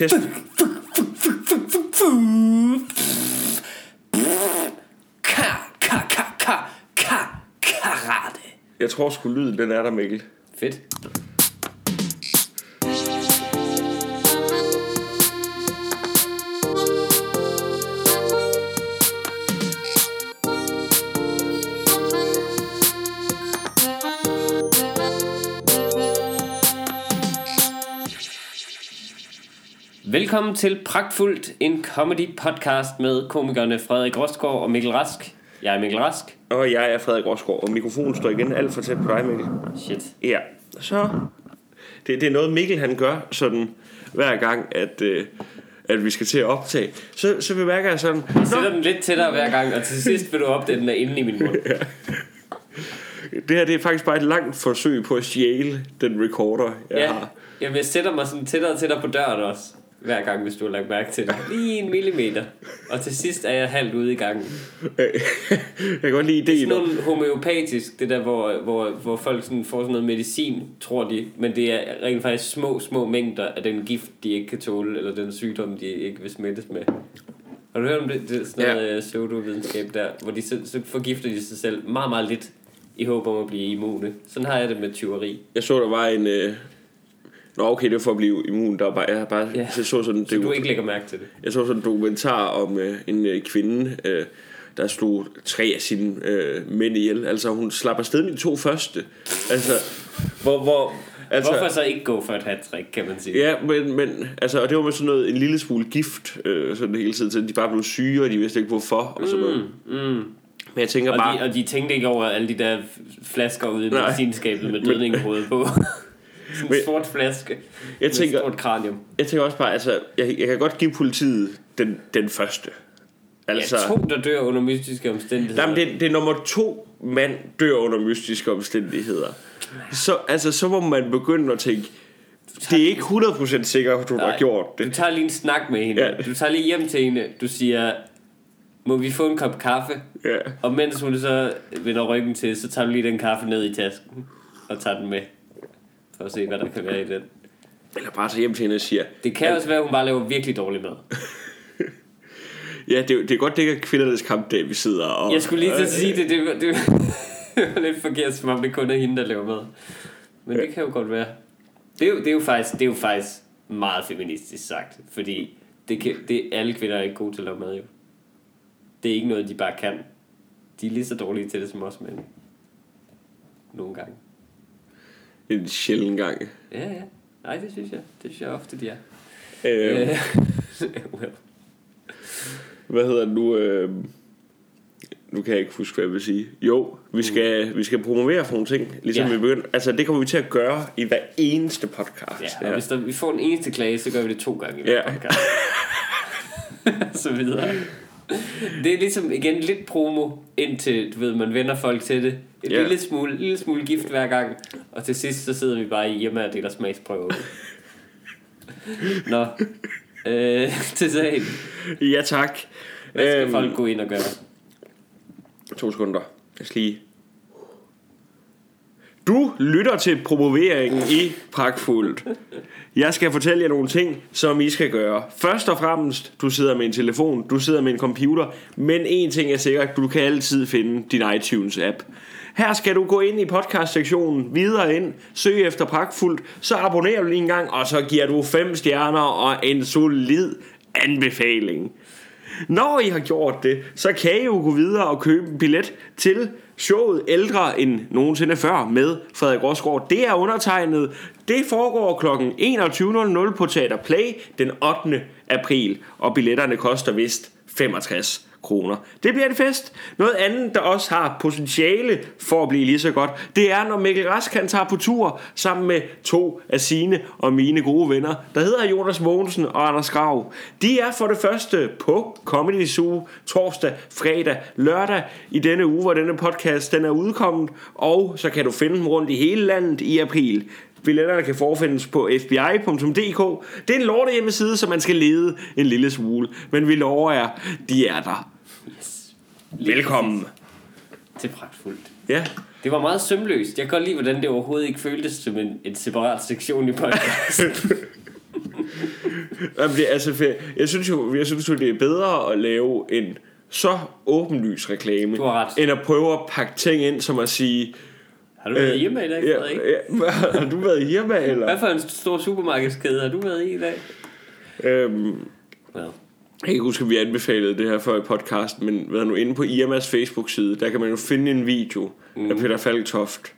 test. Ka, ka, ka, ka, ka, karate. Jeg tror sgu lyden, den er der, Mikkel. Fedt. Velkommen til Pragtfuldt, en comedy podcast med komikerne Frederik Rostgaard og Mikkel Rask. Jeg er Mikkel Rask. Og jeg er Frederik Rosgaard, og mikrofonen står igen alt for tæt på dig, Mikkel. Shit. Ja, så... Det, det er noget, Mikkel han gør sådan hver gang, at, øh, at vi skal til at optage. Så, så bemærker jeg sådan... Jeg sætter den lidt tættere hver gang, og til sidst vil du opdage, at den er inde i min mund. Det her det er faktisk bare et langt forsøg på at stjæle den recorder, jeg Ja, har. Jamen, jeg sætter mig sådan tættere og tættere på døren også. Hver gang, hvis du har lagt mærke til det. Lige en millimeter. Og til sidst er jeg halvt ude i gangen. jeg kan godt lide ideen Sådan om... noget homeopatisk, det der, hvor, hvor, hvor folk sådan får sådan noget medicin, tror de. Men det er rent faktisk små, små mængder af den gift, de ikke kan tåle, eller den sygdom, de ikke vil smittes med. Har du hørt om det, det er sådan noget ja. pseudovidenskab der, hvor de så, så forgifter de sig selv meget, meget lidt i håb om at blive immune. Sådan har jeg det med tyveri. Jeg så, der var en... Øh... Nå, okay, det var for at blive immun. Der bare, jeg, har bare, Ja. jeg så sådan, Så det, du ikke lægger mærke til det. Jeg så sådan en dokumentar om øh, en øh, kvinde, øh, der slog tre af sine øh, mænd ihjel. Altså, hun slap afsted med de to første. Altså, hvor... hvor altså, Hvorfor så ikke gå for et hat kan man sige? Ja, men, men altså, og det var med sådan noget, en lille smule gift, øh, sådan hele tiden, så de bare blev syge, og de vidste ikke hvorfor, og sådan noget. Mm. Men jeg tænker Og bare, de, og de tænkte ikke over alle de der flasker ude i medicinskabet med dødning i hovedet på. Sådan en sort flaske jeg med tænker, et stort kranium. jeg tænker også bare, altså, jeg, jeg kan godt give politiet den, den første. Altså, Ja, to, der dør under mystiske omstændigheder. Jamen, det, det er nummer to mand dør under mystiske omstændigheder. Så, altså, så må man begynde at tænke, det er ikke 100% sikkert, at du har gjort Du det. tager lige en snak med hende. Ja. Du tager lige hjem til hende. Du siger, må vi få en kop kaffe? Ja. Og mens hun så vender ryggen til, så tager du lige den kaffe ned i tasken. Og tager den med. For at se, hvad der kan være i den. Eller bare tage hjem til hende og siger, Det kan også være, at hun bare laver virkelig dårlig mad. ja, det, det er godt, det ikke er kvindernes kampdag, vi sidder og... Jeg skulle lige til at sige det. Det var, det var lidt forkert, som om det kun er hende, der laver mad. Men det kan jo godt være. Det er jo, det er jo, faktisk, det er jo faktisk meget feministisk sagt. Fordi det kan, det, alle kvinder er ikke gode til at lave mad, jo. Det er ikke noget, de bare kan. De er lige så dårlige til det som os mænd. Nogle gange. En sjælden gang. Ja, ja. Nej, det synes jeg. Det synes jeg ofte, de er. Øh, Øh, well. hvad hedder det nu? Øh, nu kan jeg ikke huske, hvad jeg vil sige. Jo, vi skal, vi skal promovere for nogle ting, ligesom Ja. vi begyndte. Altså, det kommer vi til at gøre i hver eneste podcast. Ja, og her. hvis der, vi får en eneste klage, så gør vi det to gange i Ja. hver podcast. så videre. Det er ligesom igen lidt promo, indtil du ved, man vender folk til det. En Ja. lille, smule, lille smule gift hver gang. Og til sidst, så sidder vi bare i hjemme og deler smagsprøver. Nå. Øh, til sagen. Ja, tak. Hvad skal Øhm, folk gå ind og gøre? To sekunder. Jeg skal lige... Du lytter til promoveringen i Pragtfuldt. Jeg skal fortælle jer nogle ting, som I skal gøre. Først og fremmest, du sidder med en telefon, du sidder med en computer, men en ting er sikkert, du kan altid finde din iTunes-app. Her skal du gå ind i podcast-sektionen, videre ind, søg efter Pragtfuldt, så abonnerer du lige en gang, og så giver du fem stjerner og en solid anbefaling. Når I har gjort det, så kan I jo gå videre og købe en billet til showet Ældre end nogensinde før med Frederik Rosgaard. Det er undertegnet. Det foregår kl. 21.00 på Teater Play den 8. april, og billetterne koster vist 65 kroner. Det bliver en fest. Noget andet, der også har potentiale for at blive lige så godt, det er, når Mikkel Rask han tager på tur sammen med to af sine og mine gode venner, der hedder Jonas Mogensen og Anders Grav. De er for det første på Comedy Zoo torsdag, fredag, lørdag i denne uge, hvor denne podcast den er udkommet, og så kan du finde dem rundt i hele landet i april. Billetterne kan forfindes på fbi.dk. Det er en lorte hjemmeside, så man skal lede en lille smule. Men vi lover jer, de er der. Yes. Velkommen. Til pragtfuldt. Ja. Det var meget sømløst. Jeg kan godt lide, hvordan det overhovedet ikke føltes som en, en separat sektion i podcasten. Jamen, det, er altså, jeg, synes jo, jeg synes jo, det er bedre at lave en så åbenlys reklame, end at prøve at pakke ting ind, som at sige... Har du været hjemme i dag, ja, ja, har du været hjemme, eller? Hvad for en stor supermarkedskæde har du været i i dag? Øhm, Well. Jeg kan ikke huske, at vi anbefalede det her før i podcast, men hvad nu inde på IMAs Facebook-side, der kan man jo finde en video mm. af Peter Falktoft.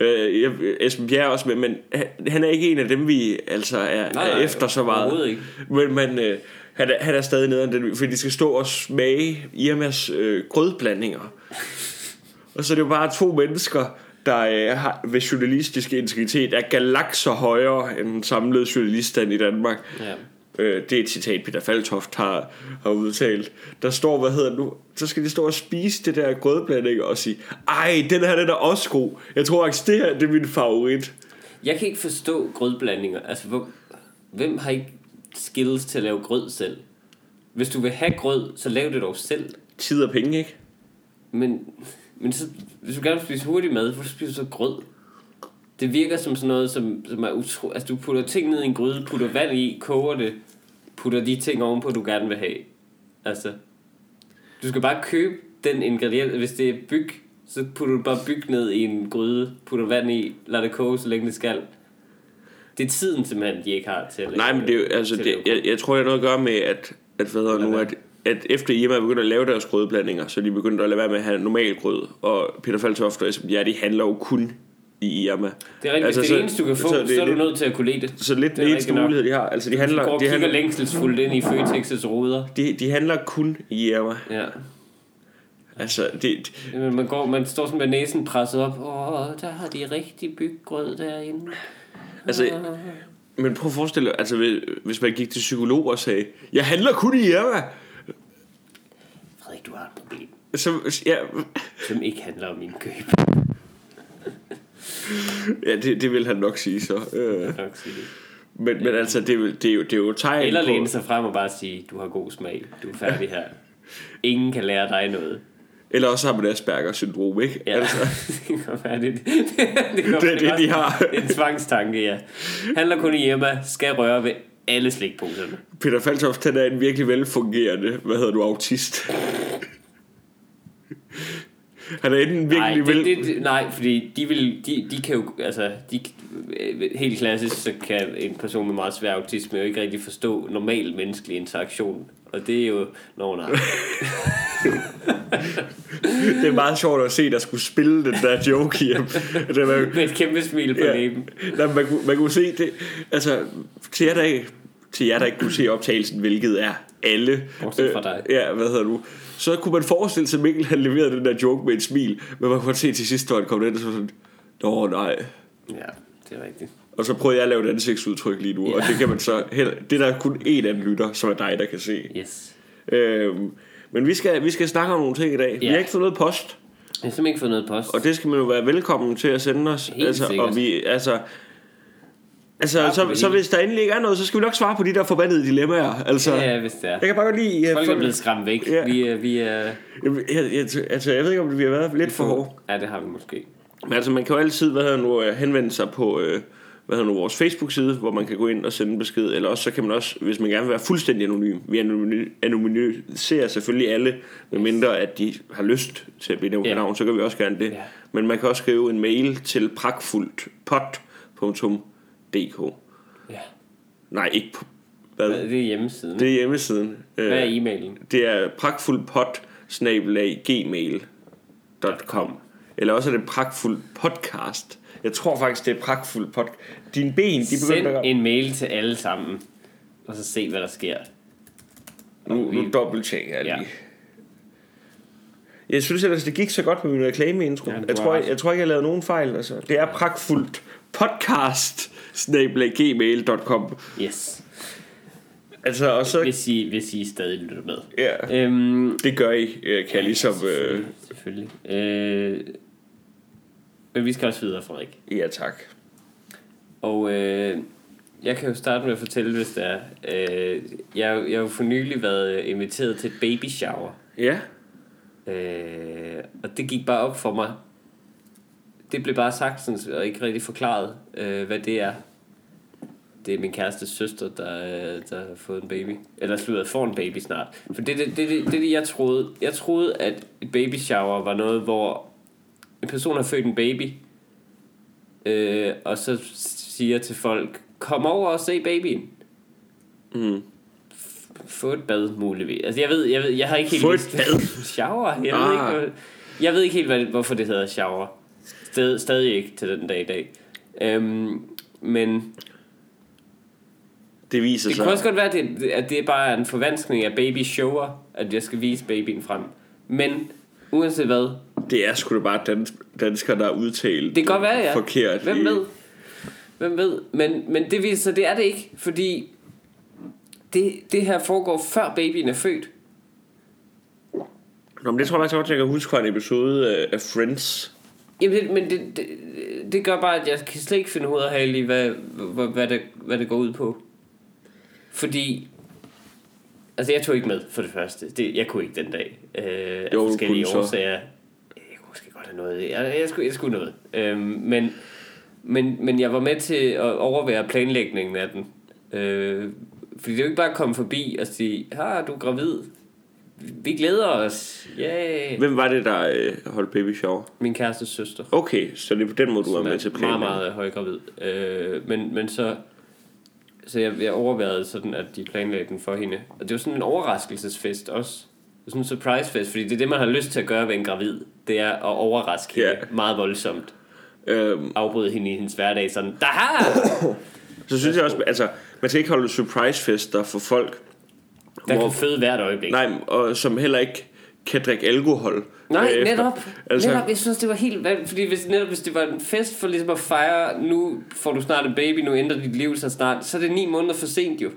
Øh, jeg, Esben Bjerg er også med, men han, han er ikke en af dem, vi altså er, Nej, er efter så meget. ikke. Men man, øh, han, er, han er stadig nede den, fordi de skal stå og smage Irmas øh, grødblandinger. og så er det jo bare to mennesker, der øh, har, ved journalistisk integritet er galakser højere end den samlede journaliststand i Danmark. Ja. Øh, det er et citat, Peter Faltoft har, har udtalt. Der står, hvad hedder nu? Så skal de stå og spise det der grødblanding og sige, ej, den her den er også god. Jeg tror faktisk, det her det er min favorit. Jeg kan ikke forstå grødblandinger. Altså, hvor, hvem har ikke skills til at lave grød selv? Hvis du vil have grød, så lav det dog selv. Tid og penge, ikke? Men, men så, hvis du gerne vil spise hurtig mad, hvorfor spiser du så grød? Det virker som sådan noget, som, som er utro... Altså, du putter ting ned i en gryde, putter vand i, koger det, putter de ting ovenpå, du gerne vil have. Altså, du skal bare købe den ingrediens. Hvis det er byg, så putter du bare byg ned i en gryde, putter vand i, lader det koge, så længe det skal. Det er tiden simpelthen, de ikke har til at Nej, men det er jo, altså, det, jeg, jeg tror, det har noget at gøre med, at, at, hvad hedder nu, at, at efter Irma er begyndt at lave deres grødblandinger, så de begyndt at lade være med at have normal grød. Og Peter Faltoft og Esben ja, de handler jo kun i Irma. Det er rigtigt, altså, hvis det er det eneste, du kan få, så, så er du nødt til at kunne lide det. Så lidt Det er den eneste mulighed, de har. Altså, de handler, går og de kigger handler, længselsfuldt ind i Føtex's ruder. de, de handler kun i Irma. Ja. Altså, det, Jamen, Man, går, man står sådan med næsen presset op. Åh, der har de rigtig byggrød derinde. Altså, men prøv at forestille dig, altså, hvis- man gik til psykolog og sagde, jeg handler kun i Irma. Frederik, du har et problem, Så, ja, som ikke handler om min køb. Ja det, det vil han nok sige så. Øh, nok sige det. men, men altså, det, er jo- det, er jo, det er jo tegn Eller på... læne sig frem og bare sige, du har god smag, du er færdig her. Ingen kan lære dig noget. Eller også har man Asperger syndrom, ikke? Ja, Altså, det kan være det. det, det, Det er det, også- de har. Det er en tvangstanke, ja. Handler kun i Irma, skal røre ved alle slikposerne. Peter Faltoft, han er en virkelig velfungerende, hvad hedder du, autist. Han er enten Nej, virkelig det, vel... det, det, nej, fordi de, vil, de, de kan jo, altså, de, helt klassisk, så kan en person med meget svær autisme jo ikke rigtig forstå normal menneskelig interaktion. Og det er jo, nå nej. Det er meget sjovt at se, der skulle spille den der joke hjem. Det var, Med et kæmpe smil på Ja. læben. Nej, man, kunne, man kunne se det, altså til jer, der ikke, til jer, der ikke kunne se optagelsen, hvilket er alle. Bortset fra dig. ja, hvad hedder du? Så kunne man forestille sig, at Mikkel han leverede den der joke med et smil, men man kunne se til sidst, når han kom ind, og så sådan, Nå nej. Ja, det er rigtigt. Og så prøvede jeg at lave et ansigtsudtryk lige nu, ja. og det kan man så heller, det er der kun én anden lytter, som er dig, der kan se. Yes. Øhm, men vi skal, vi skal snakke om nogle ting i dag. Vi Ja. har ikke fået noget post, Jeg har simpelthen ikke fået noget post. og det skal man jo være velkommen til at sende os. Helt altså, sikkert. og vi, altså, altså så, så hele. hvis der endelig ikke er noget, så skal vi nok svare på de der forbandede dilemmaer. Altså, Ja, ja, hvis det er. jeg kan bare godt lide... Jeg, Folk er jeg, blevet skræmt væk. Ja. Vi, er, vi er... jeg, jeg, altså, jeg ved ikke, om vi har været lidt for hårde. Ja, det har vi måske. Men altså, man kan jo altid hvad hedder nu, øh, henvende sig på øh, hvad hedder nu, vores Facebook-side, hvor man kan gå ind og sende en besked. Eller også, så kan man også, hvis man gerne vil være fuldstændig anonym. Vi anony- anonymiserer selvfølgelig alle, medmindre at de har lyst til at blive nævnt Ja. yeah. navn, så kan vi også gerne det. Ja. Men man kan også skrive en mail til pragtfuldpot.dk Ja. Nej, ikke på, hvad? Det er hjemmesiden. Det er hjemmesiden. Hvad er Øh, e-mailen? det er pragtfuldpot gmail.com Eller også er det pragtfuld podcast. Jeg tror faktisk, det er pragtfuld pod. Dine ben, de Send begynder at... en mail til alle sammen, og så se, hvad der sker. Nu, nu dobbelttjekker jeg lige. Ja. Ja. Jeg synes ellers, det gik så godt med min reklameintro. Ja, Ja, jeg, tror, jeg, jeg tror ikke, jeg lavede nogen fejl. Altså. Det er pragtfuldt podcast gmail.com Yes. Altså, og så... Hvis I, hvis I stadig lytter med. Ja, Øhm, det gør I, kan jeg ligesom... Øh, selvfølgelig. selvfølgelig. Øh, men vi skal også videre, Frederik. ja, tak. Og øh, jeg kan jo starte med at fortælle, hvis det er. Øh, jeg, jeg har jo for nylig været inviteret til et baby shower. Ja, Øh, og det gik bare op for mig. Det blev bare sagt sådan, og ikke rigtig forklaret, øh, hvad det er. det er min kærestes søster, der, øh, der har fået en baby. Eller slutter får en baby snart. For det er det, det, det, det, det, jeg troede. Jeg troede, at et baby shower var noget, hvor en person har født en baby, øh, og så siger til folk, kom over og se babyen. Mm. Få et bad, muligvis. Altså, jeg ved, jeg, ved, jeg har ikke helt... Få et vidst- bad? shower? Jeg, Ah. ved ikke, hvad- jeg ved ikke helt, hvad, hvorfor det hedder shower. Sted, stadig ikke til den dag i dag. Øhm, men Det viser det sig. kunne også godt være, at det, at det bare er en forvanskning af baby shower, at jeg skal vise babyen frem. Men uanset hvad, Det er sgu da bare dans, danskere, der er udtalt det kan godt være, ja. forkert. Hvem ved? Hvem ved? Men, men det viser sig, det er det ikke, fordi det, det her foregår før babyen er født. Nå, men det tror jeg faktisk godt, jeg kan huske fra en episode af- af Friends. Jamen, det, men det, det, det gør bare, at jeg kan slet ikke finde hoved og hale i, hvad, hvad, hvad, det, hvad det går ud på. Fordi... Altså, jeg tog ikke med, for det første. Det, jeg kunne ikke den dag. Øh, af Jo, du forskellige kunne så. årsager. Jeg kunne måske godt have noget. Jeg, jeg, skulle, jeg skulle noget. Øh, men, men, men jeg var med til at overvære planlægningen af den. Øh, fordi det er jo ikke bare at komme forbi og sige, har du er gravid? Vi glæder os. Yay. Hvem var det, der øh, holdt baby shower? Min kærestes søster. Okay, så det er på den måde, du var med til meget, planen. meget højgravid. Øh, men, men så, så jeg, jeg overvejede sådan, at de planlagde den for hende. Og det var sådan en overraskelsesfest også. Det var sådan en surprisefest, fordi det er det, man har lyst til at gøre ved en gravid. Det er at overraske hende Ja. meget voldsomt. Øhm, Afbryde hende i hendes hverdag sådan, Daha! så synes jeg også, altså, man skal ikke holde surprise-fester for folk, Der hvor, kan føde hvert øjeblik. nej, og som heller ikke kan drikke alkohol. Nej, bagefter. netop. Altså, netop. Jeg synes, det var helt valgt, fordi hvis, netop hvis det var en fest for ligesom at fejre, nu får du snart en baby, nu ændrer dit liv så snart, så er det ni måneder for sent jo.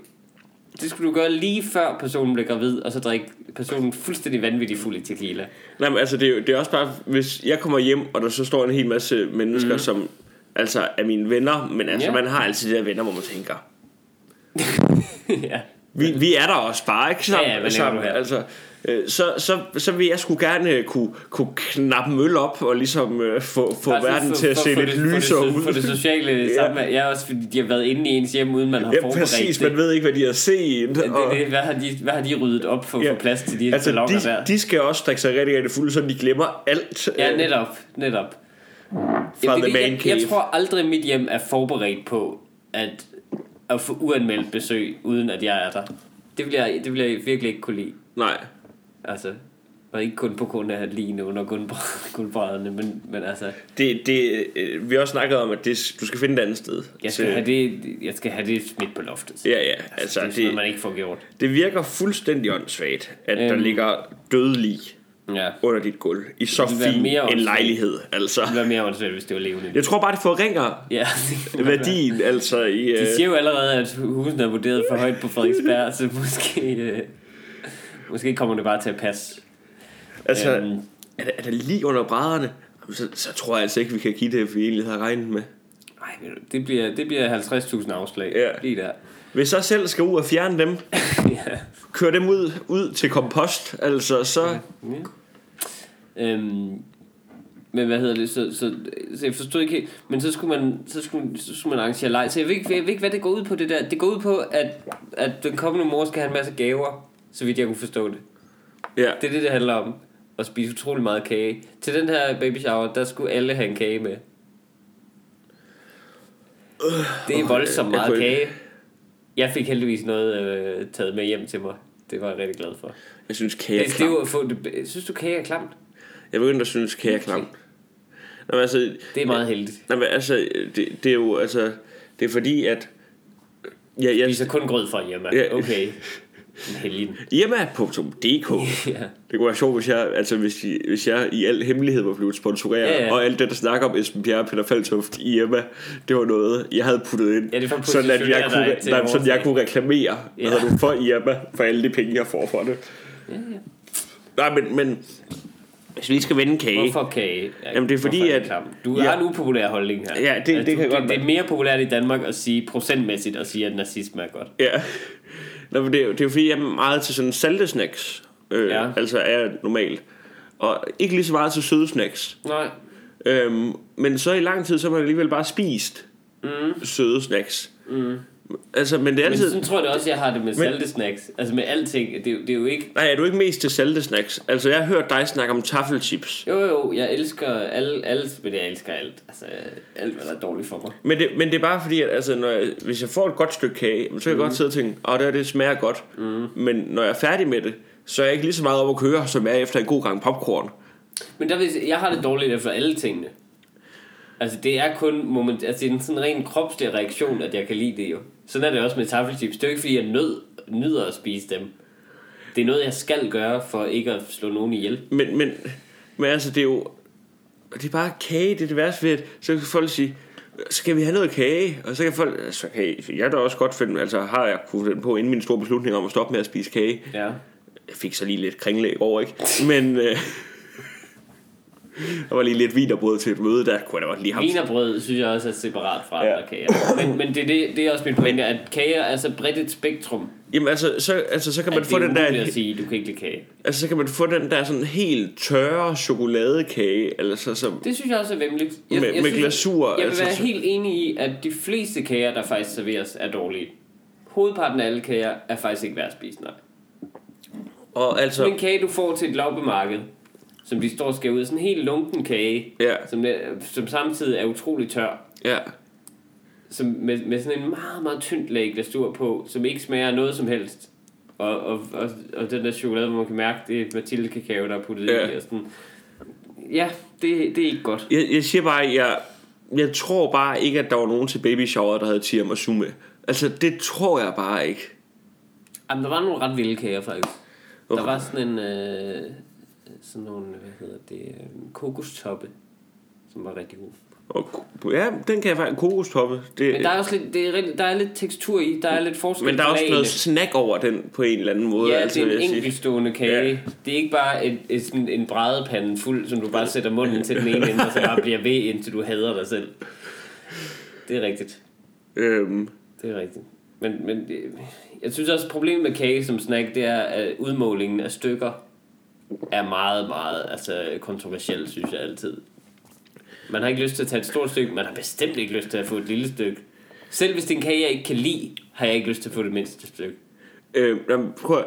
Det skulle du gøre lige før personen blev gravid, og så drikke personen fuldstændig vanvittig fuld i tequila. Nej, men altså, det er, jo- det er også bare, hvis jeg kommer hjem, og der så står en hel masse mennesker, mm. som altså er mine venner, men altså, Ja. man har altid de der venner, hvor man tænker, ja. vi, vi er der også bare, ikke sammen? Ja, ja, sammen altså, øh, så, så, så vil jeg sgu gerne øh, kunne, kunne knappe møl op, og ligesom øh, få, få sådan verden for- til at for- se for lidt det- for det lysere ud. For det sociale Ja. samvær. Ja, også fordi de har været inde i ens hjem, uden man har Ja, forberedt præcis, det. man ved ikke, hvad de har set. Det, og- det, hvad, har de, hvad har de ryddet op for, Ja. for plads til de Altså, de, der? de skal også drikke sig rigtig, rigtig fulde, så de glemmer alt Ja, netop, netop. fra Jamen, The det- Man jeg, Cave. jeg tror aldrig, mit hjem er forberedt på at, at få uanmeldt besøg, uden at jeg er der. Det vil jeg, det vil jeg virkelig ikke kunne lide. Nej, Altså, og ikke kun på grund af lige under guldbræ- guldbrædderne, men, men altså, det, det, øh, vi har også snakket om, at det, du skal finde et andet sted. jeg skal, have det, jeg skal have det smidt på loftet. Ja, ja, altså det er sådan det, man ikke får gjort. det virker fuldstændig åndssvagt, at der Øhm. ligger dødelig Ja. under dit gulv i så Det fin mere en lejlighed. Altså. Det ville være mere åndssvagt, hvis det var levende. Jeg tror bare, det forringer Ja, det værdien, altså i... De Øh, siger jo allerede, at husene er vurderet for højt på Frederiksberg, så måske, øh, måske kommer det bare til at passe. altså, Øhm. er, der, er der lige under brædderne? Så, så tror jeg altså ikke, vi kan give det, vi egentlig havde regnet med. Nej, det bliver, det bliver 50.000 afslag. Ja. Lige der. Hvis jeg selv skal ud og fjerne dem, ja. køre dem ud, ud til kompost, altså så... Øhm, men hvad hedder det, så, så, så jeg forstod ikke helt, men så skulle man, så skulle, så skulle man arrangere leg, så jeg ved, ikke, jeg ved ikke, hvad det går ud på det der. Det går ud på, at, at den kommende mor skal have en masse gaver, så vidt jeg kunne forstå det. Ja. Det er det, det handler om. At spise utrolig meget kage. Til den her baby shower, der skulle alle have en kage med. Det er voldsomt meget kage. Jeg fik heldigvis noget øh, taget med hjem til mig. Det var jeg rigtig glad for. Jeg synes, kage er Det, det klamt. jo at få det, synes du, kage er klamt? Jeg begyndte at synes, kage er klamt. Nå, men altså, Det er meget heldigt. Nå, men altså, det, det er jo, altså, det er fordi, at... Ja, Jeg jeg, spiser kun grød fra hjemme. Ja. Okay. En helgen. Irma.dk ja. Det kunne være sjovt, hvis jeg, altså, hvis, I, hvis jeg i al hemmelighed var blevet sponsoreret, Ja, ja. og alt det, der snakker om Esben Bjerre og Peter Faltoft i Irma, det var noget, jeg havde puttet ind, Ja, det er sådan, at jeg kunne, nej, sådan, jeg overtag. kunne reklamere Ja. ja. du, for Irma, for alle de penge, jeg får for det. ja, ja. Nej, men, men hvis vi skal vende kage, Hvorfor kage? Ja, Jamen, det er fordi, at- klam? Du Ja. har en upopulær holdning her. Ja, det- det du- kan godt det, det er mere populært i Danmark at sige procentmæssigt at sige, at nazisme er godt. Ja. Nå, men det, er, jo- det er jo fordi, jeg er meget til sådan salte snacks. Øh, ja. Altså er jeg normalt. Og ikke lige så meget til søde snacks. Nej. Øhm, men så i lang tid, så har man alligevel bare spist mm. søde snacks. Mm. Altså, men det er Men altid... sådan tror jeg da også, jeg har det med salte snacks. Altså med alting. Det, er det er jo ikke... Nej, er du ikke mest til salte snacks? Altså, jeg har hørt dig snakke om taffelchips. Jo, jo, jeg elsker alle, alle, men jeg elsker alt. Altså, alt, hvad der er dårligt for mig. Men det, men det er bare fordi, at altså, når jeg, hvis jeg får et godt stykke kage, så kan jeg godt sidde og tænke, åh, det, her, det smager godt. Mm. Men når jeg er færdig med det, så er jeg ikke lige så meget op at køre, som jeg er efter en god gang popcorn. Men der sige, jeg har det dårligt efter alle tingene. Altså, det er kun moment, altså, det er en sådan ren kropslig reaktion, at jeg kan lide det jo. Sådan er det også med taffelchips. Det er jo ikke, fordi jeg nød, nyder at spise dem. Det er noget, jeg skal gøre, for ikke at slå nogen ihjel. Men, men, men altså, det er jo... Det er bare kage, det er det værste ved, at så kan folk sige, skal vi have noget kage? Og så kan folk, altså, hey, jeg da også godt finde, altså har jeg kunne finde på inden min store beslutning om at stoppe med at spise kage. Ja. Jeg fik så lige lidt kringlæg over, ikke? Men øh, der var lige lidt vinerbrød til et møde, der kunne jeg da godt lige have. Vinerbrød synes jeg også er separat fra Ja. andre kager. Men, men det, er det, det er også min pointe, at kager er så bredt et spektrum, Jamen altså, så, altså, så kan man få den der, at sige, du kan ikke lide kage. altså, så kan man få den der sådan helt tørre chokoladekage, altså som, Det synes jeg også er vemmeligt. Jeg, Med- med glasur, Jeg vil altså, være helt enig i, at de fleste kager, der faktisk serveres, er dårlige. Hovedparten af alle kager er faktisk ikke værd at spise, nej. og altså, Sådan en kage, du får til et lavbemarked, som de står og skærer ud, sådan en helt lunken kage, ja, som, er- som samtidig er utrolig tør, ja, som med, med sådan en meget, meget tyndt lag glasur på, som ikke smager noget som helst. Og, og, og, og den der chokolade, hvor man kan mærke, det er Mathilde kakao, der er puttet Ja. i. Og sådan. Ja, det, det er ikke godt. jeg, jeg siger bare, jeg, jeg tror bare ikke, at der var nogen til baby shower, der havde tiramisu med. Altså, det tror jeg bare ikke. Jamen, der var nogle ret vilde kager, faktisk. Okay. Der var sådan en... Øh, sådan nogle, hvad hedder det, øh, kokostoppe, som var rigtig god. Og, ja, den kan jeg faktisk, kokostoppe. Det, Men der er også lidt, det er, der er lidt tekstur i, der er lidt forskel men der er også lagene. noget snack over den på en eller anden måde. Ja, altså, det er en enkeltstående kage. Ja. Det er ikke bare et, et, sådan en brædepande fuld, som du bare sætter munden til den ene ende, og så bare bliver ved, indtil du hader dig selv. Det er rigtigt. Øhm, Det er rigtigt. Men, men det- jeg synes også, at problemet med kage som snack, det er, at udmålingen af stykker er meget, meget altså, kontroversiel, synes jeg altid. Man har ikke lyst til at tage et stort stykke, man har bestemt ikke lyst til at få et lille stykke. Selv hvis det er en kage, jeg ikke kan lide, har jeg ikke lyst til at få det mindste stykke. øh, jamen, prøv, at-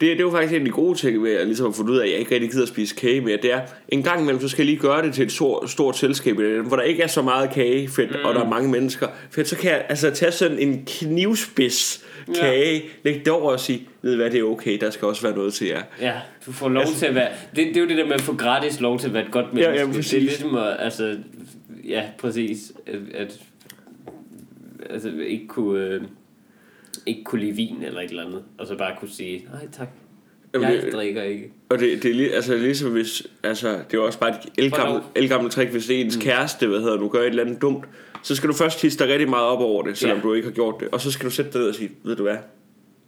det, det er jo faktisk en af de gode ting ved at ligesom at fundet ud af, at jeg ikke rigtig gider at spise kage mere. Det er, en gang imellem, så skal jeg lige gøre det til et stort, stort selskab, hvor der ikke er så meget kagefedt, mm. og der er mange mennesker. For så kan jeg altså tage sådan en knivspids kage, lægge det over og sige, ved hvad, det er okay, der skal også være noget til jer. Ja, du får lov altså, til at være... Det, det er jo det der med at få gratis lov til at være et godt Ja, ja, menneske. præcis. det er ligesom at, altså... Ja, præcis. At, at altså, ikke kunne... Øh, ikke kunne lide vin eller et eller andet, og så bare kunne sige, nej tak, Jamen, jeg det- drikker ikke. Og det, det er lige, altså ligesom hvis, altså det er også bare et elgammelt, elgammelt trick, hvis det er ens mm. kæreste, hvad hedder du, gør et eller andet dumt, så skal du først hisse dig rigtig meget op over det, selvom Ja. du ikke har gjort det, og så skal du sætte dig ned og sige, ved du hvad,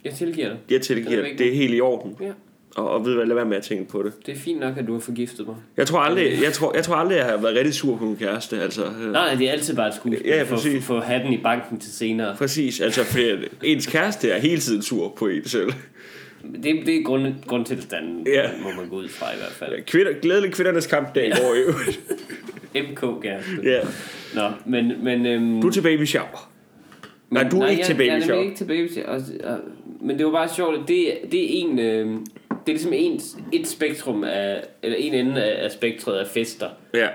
Jeg tilgiver dig. jeg tilgiver er det, væk det er helt i orden, Ja, og, og ved hvad, lad være med at tænke på det. det er fint nok, at du har forgiftet mig. Jeg tror aldrig, jeg tror, jeg tror aldrig, jeg har været rigtig sur på min kæreste, altså. øh, Nej, nej, det er altid bare et skuespil. Ja, ja, for, præcis. for, for hatten i banken til senere. Præcis, altså fordi ens kæreste er hele tiden sur på en selv. Det, det er grund, grundtilstanden, Ja. ja. må man gå ud fra i hvert fald. Kvinder, glædelig kvindernes kampdag i går i øvrigt. MK kæreste. ja. Nå, men... men øhm, Du er til baby shower. Nej, du er ikke jeg, til baby jeg, shower. Jeg er ikke til baby shower. Men det var bare sjovt, at det, det er en... Øh, det er ligesom en, et spektrum af, eller en ende af, af spektret af fester. Ja.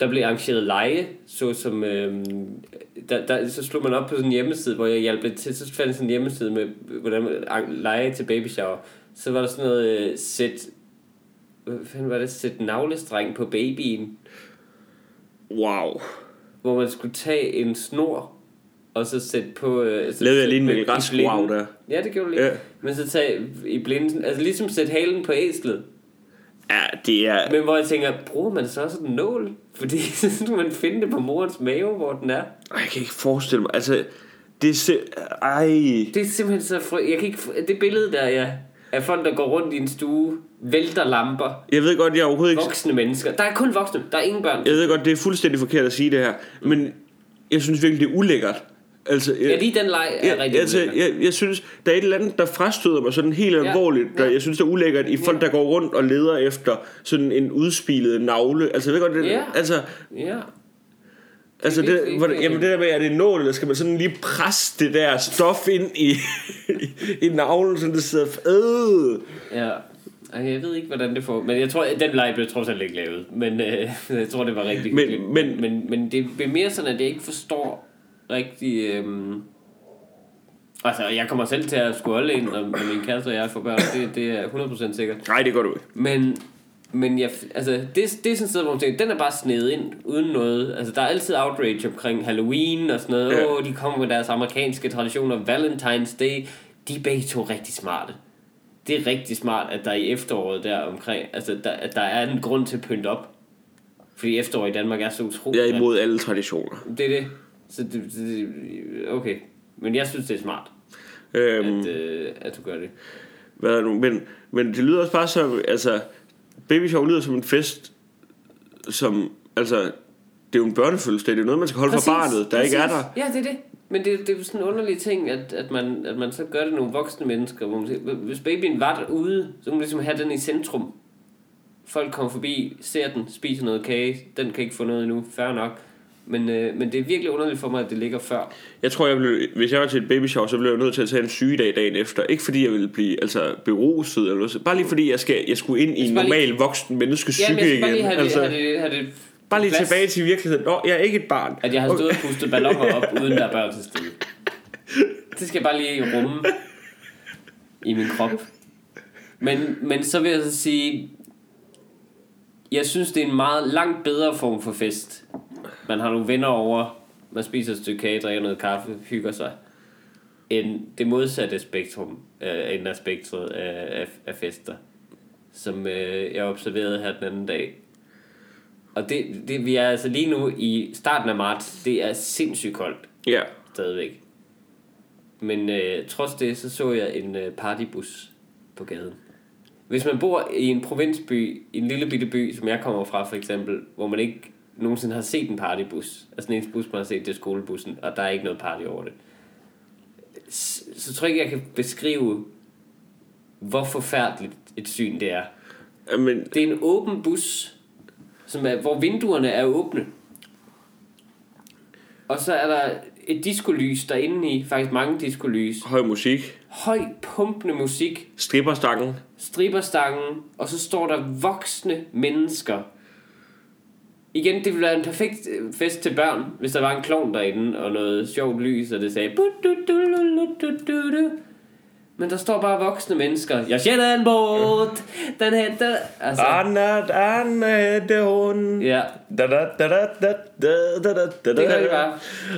Der blev arrangeret lege, så som, øh, der, der, så slog man op på sådan en hjemmeside, hvor jeg hjalp lidt til, så fandt sådan en hjemmeside med, hvordan man lege til baby shower. Så var der sådan noget, øh, sæt, hvad fanden var det, sæt navlestreng på babyen, Wow. hvor man skulle tage en snor, og så sætte på... Øh, så Lavede jeg lige en Mikkel Rask wow der. Ja, det gjorde du lige. Ja. Men så tage i blinden, altså ligesom sætte halen på æslet. Ja, det er... Men hvor jeg tænker, bruger man så sådan en nål? Fordi så skal man finde det på morens mave, hvor den er. Jeg kan ikke forestille mig, altså... Det er sim- Ej... Det er simpelthen så fry... Jeg kan ikke... Det billede der, ja, af folk, der går rundt i en stue, vælter lamper, Jeg ved godt, jeg er overhovedet ikke... voksne mennesker. Der er kun voksne, der er ingen børn. Jeg ved godt, det er fuldstændig forkert at sige det her, men jeg synes virkelig, det er ulækkert. Altså, jeg, Ja, lige den leg er jeg, rigtig altså, jeg, jeg synes, der er et eller andet, der frastøder mig sådan helt Ja, alvorligt, der ja. jeg synes, det er ulækkert i folk, Ja. der går rundt og leder efter sådan en udspilet navle. Altså, jeg ved godt, det, Ja. altså, Ja. Altså, Det hvor, jamen det der med, er det en nål, eller skal man sådan lige presse det der stof ind i, i navlen, så det sidder... Øh. Ja. Ej, Jeg ved ikke, hvordan det får... Men jeg tror, den leg blev trods alt ikke lavet. Men øh, jeg tror, det var rigtig Men- hyggeligt. men- men, men det er mere sådan, at jeg ikke forstår rigtig... Øh... Altså, jeg kommer selv til at skulle holde ind, når, når min kæreste og jeg får børn. Det, det er 100% sikkert. Nej, det gør du ikke. Men, men jeg, altså, det, det er sådan et sted, hvor man tænker, den er bare snedet ind, uden noget. Altså, der er altid outrage omkring Halloween og sådan noget. Ja. Åh, oh, de kommer med deres amerikanske traditioner. Valentine's Day. De er begge to rigtig smarte. Det er rigtig smart, at der i efteråret der omkring, altså, der, at der er en grund til at pynte op. Fordi efterår i Danmark er så utroligt. Jeg er imod alle traditioner. Det er det. Så det, det, okay. Men jeg synes, det er smart, Øhm, at, øh, at du gør det. hvad er nu? Men, men det lyder også bare som... Altså, baby shower lyder som en fest, som... Altså, det er jo en børnefødselsdag. Det er noget, man skal holde for barnet, der ikke er der. Ja, det er det. Men det, det er jo sådan en underlig ting, at, at, man, at man så gør det nogle voksne mennesker. Hvor man siger, hvis babyen var derude, så må man ligesom have den i centrum. Folk kommer forbi, ser den, spiser noget kage. Den kan ikke få noget endnu, fair nok. Men, øh, men det er virkelig underligt for mig, at det ligger før. Jeg tror, jeg ville, hvis jeg var til et baby shower, så ville jeg nødt til at tage en sygedag dagen efter. Ikke fordi jeg ville blive altså, beruset eller noget. Bare lige fordi jeg, skal, jeg skulle ind i en bare lige- normal voksen menneskes Ja, men psyke jeg skal bare lige igen. have det, Altså, have det, have det bare lige plads. tilbage til virkeligheden. Nå, jeg er ikke et barn. At jeg har stået og pustet balloner op, uden der er børn til stede. Det skal jeg bare lige rumme i min krop. Men, men så vil jeg så sige, jeg synes, det er en meget langt bedre form for fest. Man har nogle venner over, man spiser et stykke kage, drikker noget kaffe, hygger sig, end det modsatte spektrum, øh, enden af spektret af, af, af fester, som øh, jeg observerede her den anden dag. Og det, det, vi er altså lige nu i starten af marts, det er sindssygt koldt Ja. stadigvæk. Men øh, trods det, så så jeg en øh, partybus på gaden. Hvis man bor i en provinsby, i en lille bitte by, som jeg kommer fra for eksempel, hvor man ikke nogensinde har set en partybus, altså den eneste bus, man har set, det er skolebussen, og der er ikke noget party over det, så, så tror jeg ikke, jeg kan beskrive, hvor forfærdeligt et syn det er. Men, Det er en åben bus, som er, hvor vinduerne er åbne. Og så er der et diskolys derinde i, faktisk mange diskolys. høj musik. Høj pumpende musik, Stripperstangen. striberstangen, og så står der voksne mennesker. Igen, det ville være en perfekt øh, fest til børn, hvis der var en klovn derinde, og noget sjovt lys, og det sagde... Men der står bare voksne mennesker. Jeg kender en båd, den hedder... Altså, Anna, Anna, det hun. ja, Da da da da da da da da da Det gør det bare.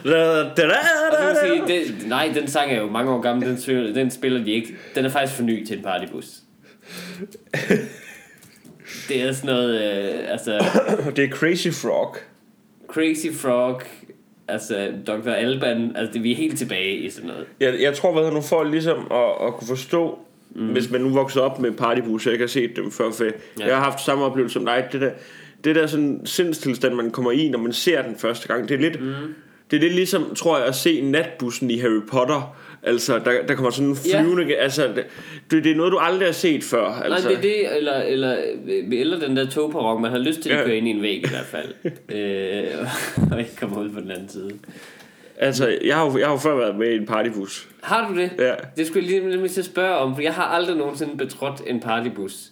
Da da da Og så da vil da jeg sige, det, nej, den sang er jo mange år gammel, den, spiller, den spiller de ikke. Den er faktisk for ny til en partybus. Det er sådan noget, øh, altså, Det er Crazy Frog. Crazy Frog, altså Dr. Alban, altså det, vi er helt tilbage i sådan noget. Jeg, jeg tror, hvad nu for ligesom at, at kunne forstå, mm. hvis man nu voksede op med partybus, jeg ikke har set dem før, for ja. Ja. jeg har haft samme oplevelse som dig. Det der, det der sådan sindstilstand, man kommer i, når man ser den første gang, det er lidt, mm. det er lidt ligesom, tror jeg, at se natbussen i Harry Potter. Altså, der, der kommer sådan en flyvende... Ja. Altså, det, det er noget, du aldrig har set før. Altså. Nej, det er det, eller, eller, eller den der togperron, man har lyst til at Ja. køre ind i en væg i hvert fald. øh, og ikke komme ud på den anden side. altså, jeg har, jo, jeg har jo før været med i en partybus. Har du det? Ja. Det skulle jeg lige, til at spørge om, for jeg har aldrig nogensinde betrådt en partybus.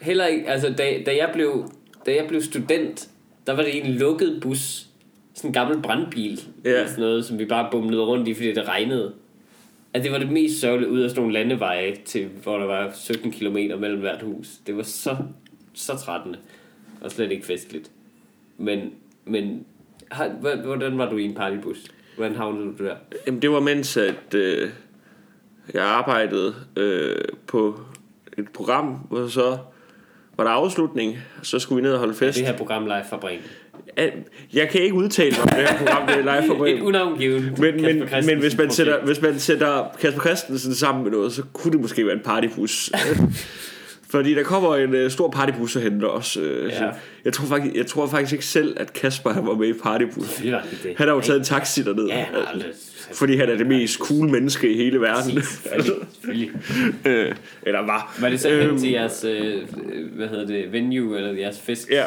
Heller ikke, altså da, da, jeg blev, da jeg blev student, der var det en lukket bus. Sådan en gammel brandbil. Ja. Eller sådan noget, som vi bare bumlede rundt i, fordi det regnede. At det var det mest sørgelige ud af sådan nogle landeveje, til, hvor der var 17 km mellem hvert hus. Det var så, så trættende. Og slet ikke festligt. Men, men har, hvordan var du i en partybus? Hvordan havnede du der? Jamen, det var mens, at øh, jeg arbejdede øh, på et program, hvor så var der afslutning, så skulle vi ned og holde fest. Det her program live fra Bremen. Jeg kan ikke udtale mig om det her program, det er live for Et unavngivet Men, men, men hvis, man sætter, hvis man sætter Kasper Christensen sammen med noget, så kunne det måske være en partybus. Fordi der kommer en øh, stor partybus og henter os. Øh, Ja. jeg, tror faktisk, jeg tror faktisk ikke selv, at Kasper han var med i partybussen. Det det. Han har jo taget en taxi derned. Ja, han aldrig... Fordi han er det mest cool menneske i hele verden. Øh, eller var. Var det så Øhm, hen til jeres, øh, hvad hedder det, venue, eller jeres feststed? Ja.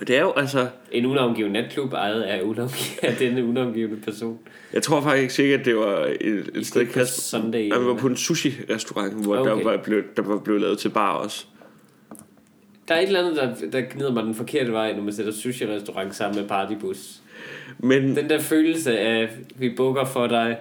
Det er jo altså... En unavngiven natklub ejet af, unavngiven, af denne unavngivende person. Jeg tror faktisk ikke, at det var et, et sted, På Kasper... Sunday. Nej, vi var på en sushi-restaurant, hvor. Okay. der, var blevet, der var blevet lavet til bar også. Der er et eller andet, der, der gnider mig den forkerte vej, når man sætter sushi-restaurant sammen med partybus. Men, Den der følelse af, vi bukker for dig,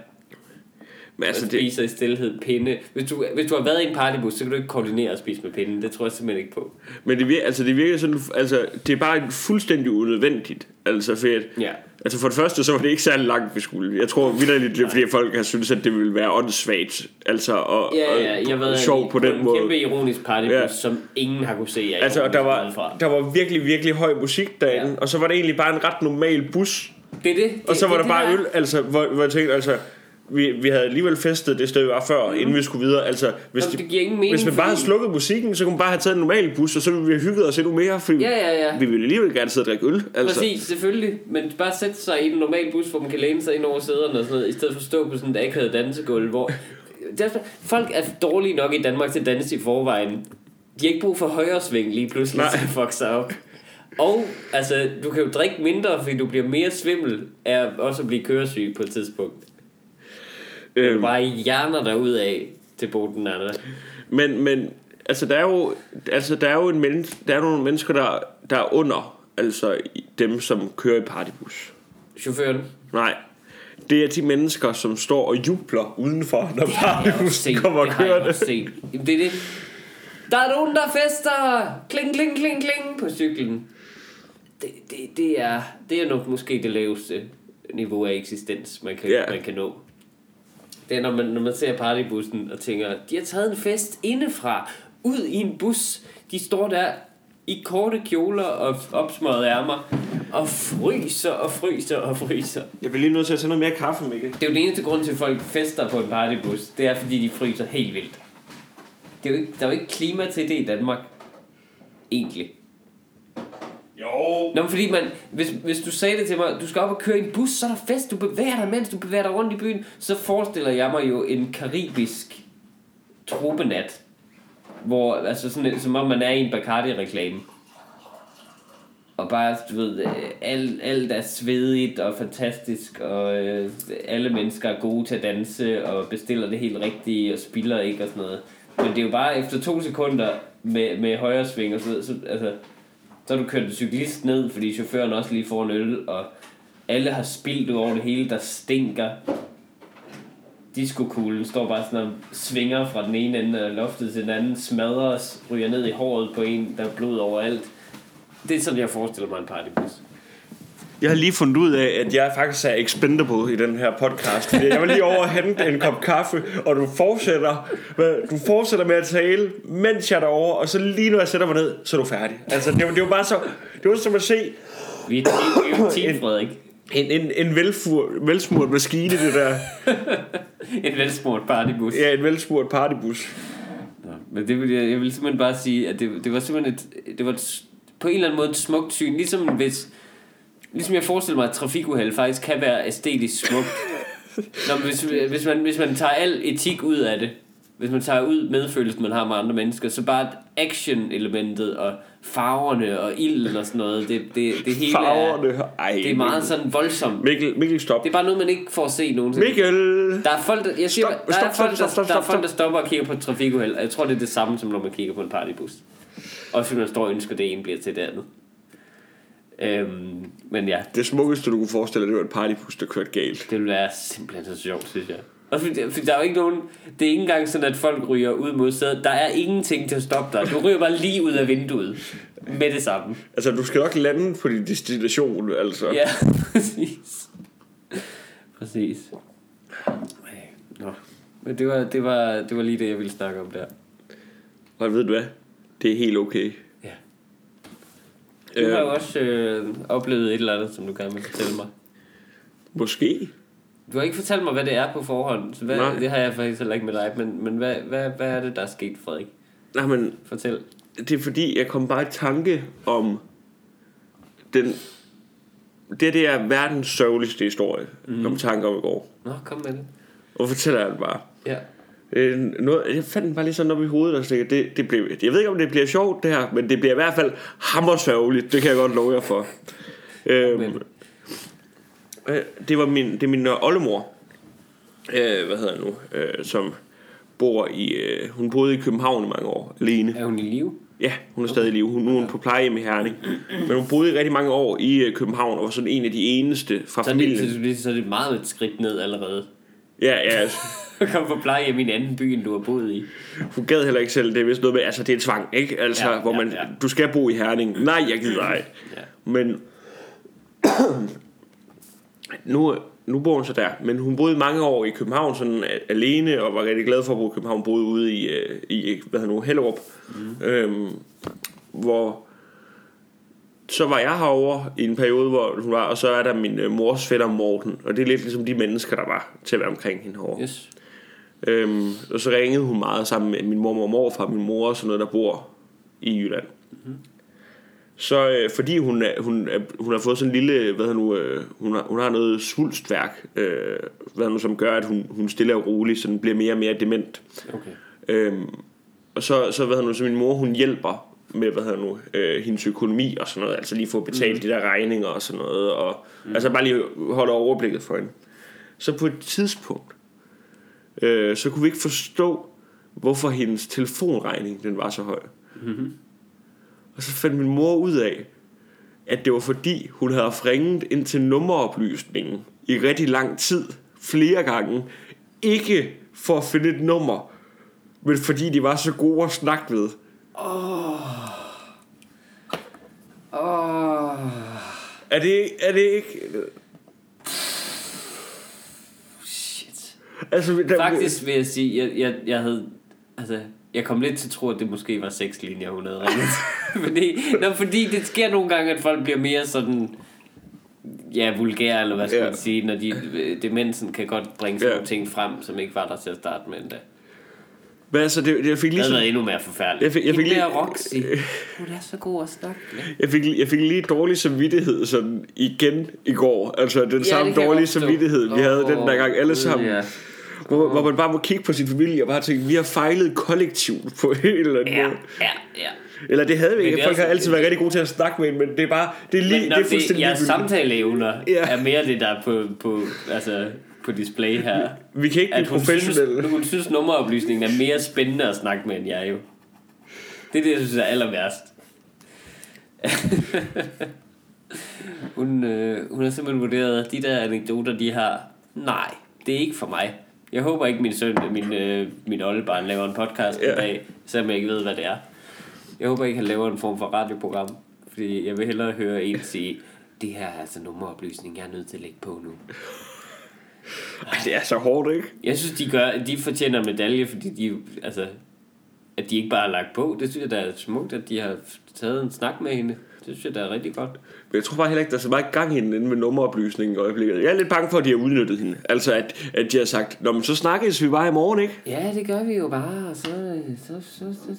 men altså, og det, spiser i stillhed pinde. Hvis du, hvis du har været i en partybus, så kan du ikke koordinere at spise med pinden. Det tror jeg simpelthen ikke på. men det virker, altså, det virker sådan... Altså, det er bare fuldstændig unødvendigt. Altså, fedt. Ja. Altså for det første, så var det ikke særlig langt, vi skulle. Jeg tror vidderligt, det er fordi folk har syntes, at det ville være åndssvagt. Altså, og, Ja, ja, jeg og ved, sjov på den en måde. kæmpe ironisk partybus, Ja. som ingen har kunne se. Altså, og der var, der var virkelig, virkelig høj musik derinde, Ja. og så var det egentlig bare en ret normal bus. Det er det. det Og så var det, der bare det øl, altså, hvor, hvor jeg tænkte, altså, vi, vi havde alligevel festet det sted, vi var før, mm. inden vi skulle videre. Altså, hvis, Jamen, de, det giver ingen mening, hvis man bare havde fordi- slukket musikken, så kunne man bare have taget en normal bus, og så ville vi have hygget os endnu mere, fordi Ja, ja, ja. vi ville alligevel gerne sidde og drikke øl. Altså. Præcis, selvfølgelig. Men bare sætte sig i en normal bus, hvor man kan læne sig ind over sæderne og sådan noget, i stedet for at stå på sådan et akavet dansegulv, hvor... Folk er dårlige nok i Danmark til at danse i forvejen. De har ikke brug for højre sving lige pludselig Nej. at fuck sig op. Og altså, du kan jo drikke mindre, fordi du bliver mere svimmel af også at blive køresyg på et tidspunkt. Øhm, bare hjerner dig ud af til Boden Anna. men, men altså, der er jo, altså, der er jo en men, der er nogle mennesker, der, der er under altså, dem, som kører i partybus. Chaufføren. Nej, det er de mennesker, som står og jubler udenfor, når Det partybussen kommer Det jeg kørende. også set. Jamen, det er det. Der er nogen, der fester! Kling, kling, kling, kling på cyklen. Det, det, det, er, det er nok måske det laveste niveau af eksistens, man kan, Ja. man kan nå. Det er, når man, når man ser partybussen og tænker, de har taget en fest indefra, ud i en bus. De står der i korte kjoler og opsmøgede ærmer, og fryser og fryser og fryser. Jeg bliver lige nødt til at tage noget mere kaffe, Mikkel. Det er jo den eneste grund til, at folk fester på en partybus. Det er, fordi de fryser helt vildt. Det er jo ikke, der er jo ikke klima til det i Danmark. Egentlig. Jo. Nå, men fordi man, hvis, hvis du sagde det til mig, du skal op og køre i en bus, så er der fest, du bevæger dig, mens du bevæger dig rundt i byen, så forestiller jeg mig jo en karibisk truppenat. Hvor, altså sådan, som om man er i en Bacardi-reklame. Og bare, du ved, alt, alt er svedigt og fantastisk, og øh, alle mennesker er gode til at danse, og bestiller det helt rigtige, og spiller ikke og sådan noget. Men det er jo bare efter to sekunder med, med højre sving og så, så altså, så har du kørt en cyklist ned, fordi chaufføren også lige får en øl, og alle har spildt ud over det hele, der stinker. Diskokuglen står bare sådan og svinger fra den ene ende af loftet til den anden, smadres, ryger ned i håret på en, der er blod overalt. Det er sådan, jeg forestiller mig en partybus. Jeg har lige fundet ud af, at jeg faktisk er expendable i den her podcast. Fordi jeg var lige over og hente en kop kaffe, og du fortsætter, du fortsætter med at tale, mens jeg er derovre, og så lige når jeg sætter mig ned, så er du færdig. Altså, det var, det var bare så, det var som at se Vi er et team Frederik. en, en, en velfur, velsmurt maskine, det der. En velsmurt partybus. Ja, en velsmurt partybus. Nå, men det vil jeg, jeg vil simpelthen bare sige, at det, det var simpelthen et, det var et, på en eller anden måde et smukt syn. Ligesom hvis, ligesom jeg forestiller mig, at trafikuheld faktisk kan være æstetisk smukt. Nå, men hvis, hvis, man, hvis man tager al etik ud af det, hvis man tager ud medfølelsen, man har med andre mennesker, så bare action-elementet og farverne og ilden og sådan noget, det, det, det hele er, Farverne. Ej, det er meget sådan voldsomt. Mikkel, Mikkel, stop. Det er bare noget, man ikke får se nogensinde. Mikkel! Der er folk, der, jeg siger, Stop, der, stop, er folk, stop, stop, der, der er folk, der stopper og kigger på et trafikuheld. og Jeg tror, det er det samme, som når man kigger på en partybus. Også hvis man står og ønsker, at det ene bliver til det andet. Øhm, men ja, Det smukkeste, du kunne forestille dig, det var et partybus, der kørte galt. det vil være simpelthen så sjovt, synes jeg. Og fordi, fordi der er jo ikke nogen... Det er ikke engang sådan, at folk ryger ud mod sædet. Der er ingenting til at stoppe dig. Du ryger bare lige ud af vinduet. Med det samme. Altså, du skal nok lande på din destination, altså. Ja, præcis. Præcis. Nå. Men det var, det, var, det var lige det, jeg ville snakke om der. Og ved du hvad? Det er helt okay. Du har jo Øh, også øh, oplevet et eller andet, som du gerne vil fortælle mig. måske. Du har ikke fortalt mig, hvad det er på forhånd. Så hvad, Nej. det har jeg faktisk heller ikke med dig. Men, men hvad, hvad, hvad er det, der er sket, Frederik? Nej, men Fortæl. det er fordi, jeg kom bare i tanke om den... Det, det er verdens sørgeligste historie, mm. om tanke om i går. Nå, kom med det. Og fortæller jeg det bare. Ja. Øh, noget, jeg fandt den bare lige sådan op i hovedet og så tænkte, det, det blev, jeg ved ikke om det bliver sjovt det her Men det bliver i hvert fald hammersørgeligt Det kan jeg godt love jer for øhm, øh, Det var min, det er min øh, oldemor øh, Hvad hedder det nu øh, Som bor i øh, Hun boede i København i mange år Alene Er hun i live? Ja, hun er stadig i live. Hun, nu er hun på plejehjem i Herning. Men hun boede i rigtig mange år i øh, København, og var sådan en af de eneste fra Så er, det, familien. så, så er det meget et skridt ned allerede. Ja, ja, altså, komme på plejehjem i en anden by, end du har boet i. hun gad heller ikke selv. Det er vist noget med, altså det er tvang, ikke? Altså, Ja, hvor ja, man, ja. du skal bo i Herning. Nej, jeg gider ej. Ja. Men nu, nu bor hun så der. Men hun boede mange år i København sådan alene, og var rigtig glad for at bo i København. Boede ude i, øh, i hvad hedder nu, Hellerup. Mm. Øhm, hvor så var jeg herovre i en periode, hvor hun var, og så er der min øh, mors fætter Morten, og det er lidt ligesom de mennesker, der var til at være omkring hende herovre. Yes. Øhm, og så ringede hun meget sammen med min mormor og morfar, min mor og sådan noget, der bor i Jylland. Mm-hmm. Så øh, fordi hun, hun, hun har fået sådan en lille, hvad nu, øh, hun, har, hun har noget svulstværk, øh, hvad nu, som gør, at hun, hun stille og roligt sådan bliver mere og mere dement. Okay. Øhm, og så, så, hvad nu, så min mor, hun hjælper med, hvad hedder nu, øh, hendes økonomi og sådan noget, altså lige få betalt mm. de der regninger og sådan noget, og mm. altså bare lige holde overblikket for hende. Så på et tidspunkt, øh, så kunne vi ikke forstå, hvorfor hendes telefonregning, den var så høj. Mm-hmm. Og så fandt min mor ud af, at det var fordi, hun havde ringet ind til nummeroplysningen i rigtig lang tid, flere gange, ikke for at finde et nummer, men fordi de var så gode at snakke med. Åh. Er det, er det ikke... Shit. Altså, der, Faktisk vil jeg sige, jeg, jeg, jeg havde... Altså, jeg kom lidt til at tro, at det måske var seks linjer, hun havde ringet. fordi, nå, fordi det sker nogle gange, at folk bliver mere sådan... Ja, vulgær, eller hvad skal Ja. man sige, når de, demensen kan godt bringe sådan Ja. nogle ting frem, som ikke var der til at starte med endda. Men altså, det, det, jeg fik Det havde lige været endnu mere forfærdeligt. Jeg fik- jeg fik lige- der Roxy, hun er så god at snakke med. Jeg fik, jeg fik lige dårlig samvittighed sådan igen i går. Altså den Ja, samme dårlige samvittighed, vi havde den der gang alle sammen. ja. Hvor, hvor man bare må kigge på sin familie og bare tænke, vi har fejlet kollektivt på en eller anden Ja, måde. ja, ja. Eller det havde vi ikke. det Folk har også- altid været rigtig gode til at snakke med en, men det er bare, det er, lige, Men det er fuldstændig jeres ligegyldigt. samtaleevner Ja. er mere det, der er på, på, altså, på display her. Vi kan ikke blive professionelle. synes, hun synes nummeroplysningen er mere spændende at snakke med, end jeg jo. Det er det, jeg synes er aller værst. hun, øh, hun har simpelthen vurderet, at de der anekdoter, de har, nej, det er ikke for mig. Jeg håber ikke, min søn, min, øh, min oldebarn laver en podcast Ja. i dag, selvom jeg ikke ved, hvad det er. Jeg håber ikke, han laver en form for radioprogram, fordi jeg vil hellere høre en sige, det her er altså nummeroplysning, jeg er nødt til at lægge på nu. Ej, det er så hårdt, ikke? Jeg synes, de, gør, de fortjener en medalje, fordi de, altså, at de ikke bare har lagt på. Det synes jeg, der er smukt, at de har taget en snak med hende. Det synes jeg, der er rigtig godt. Men jeg tror bare heller ikke, der er så meget gang i inde med nummeroplysningen i øjeblikket. Jeg er lidt bange for, at de har udnyttet hende. Altså, at, at de har sagt, Nå, men så snakkes vi bare i morgen, ikke? Ja, det gør vi jo bare, og så, så, så, så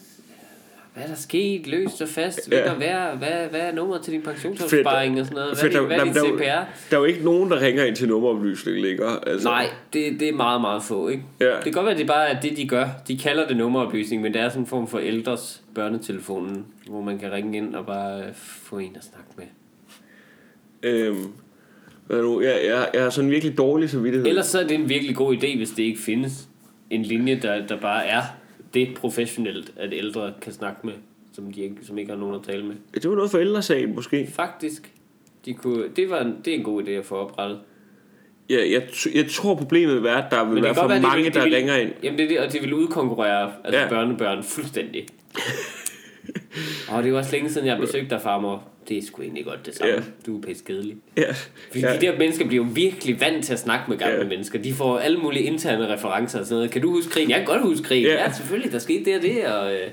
hvad er der sket? Løst og fast? Ja. hvad, hvad, hvad er nummeret til din pensionsopsparing og sådan noget? Hvad Fedt, er, hvad er der, CPR? der, der er jo ikke nogen, der ringer ind til nummeroplysning længere. Altså. Nej, det, det er meget, meget få, ikke? Ja. Det kan godt være, at det bare er det, de gør. De kalder det nummeroplysning, men det er sådan en form for ældres børnetelefonen, hvor man kan ringe ind og bare øh, få en at snakke med. Øhm, hvad nu, jeg, jeg, jeg har sådan en virkelig dårlig samvittighed. Ellers så er det en virkelig god idé, hvis det ikke findes en linje, der, der bare er det professionelt, at ældre kan snakke med, som, de ikke, som ikke har nogen at tale med. Det var noget for ældresagen, måske. Faktisk. De kunne, det, var en, det er en god idé at få oprettet. Ja, jeg, jeg tror, problemet vil være, at der vil det være for være, mange, vil- de der vil- ringer ind. Jamen det er det, og de vil udkonkurrere altså Ja. børnebørn fuldstændig. og det er jo også længe siden, jeg har besøgt dig, farmor. Det er sgu egentlig godt det samme. Ja. Du er pisse kedelig. Ja, Fordi ja. de der mennesker bliver jo virkelig vant til at snakke med gamle ja. mennesker. De får alle mulige interne referencer og sådan noget. Kan du huske krigen? Jeg kan godt huske krigen. Ja. Ja, selvfølgelig. Der skete det og det. Og, øh,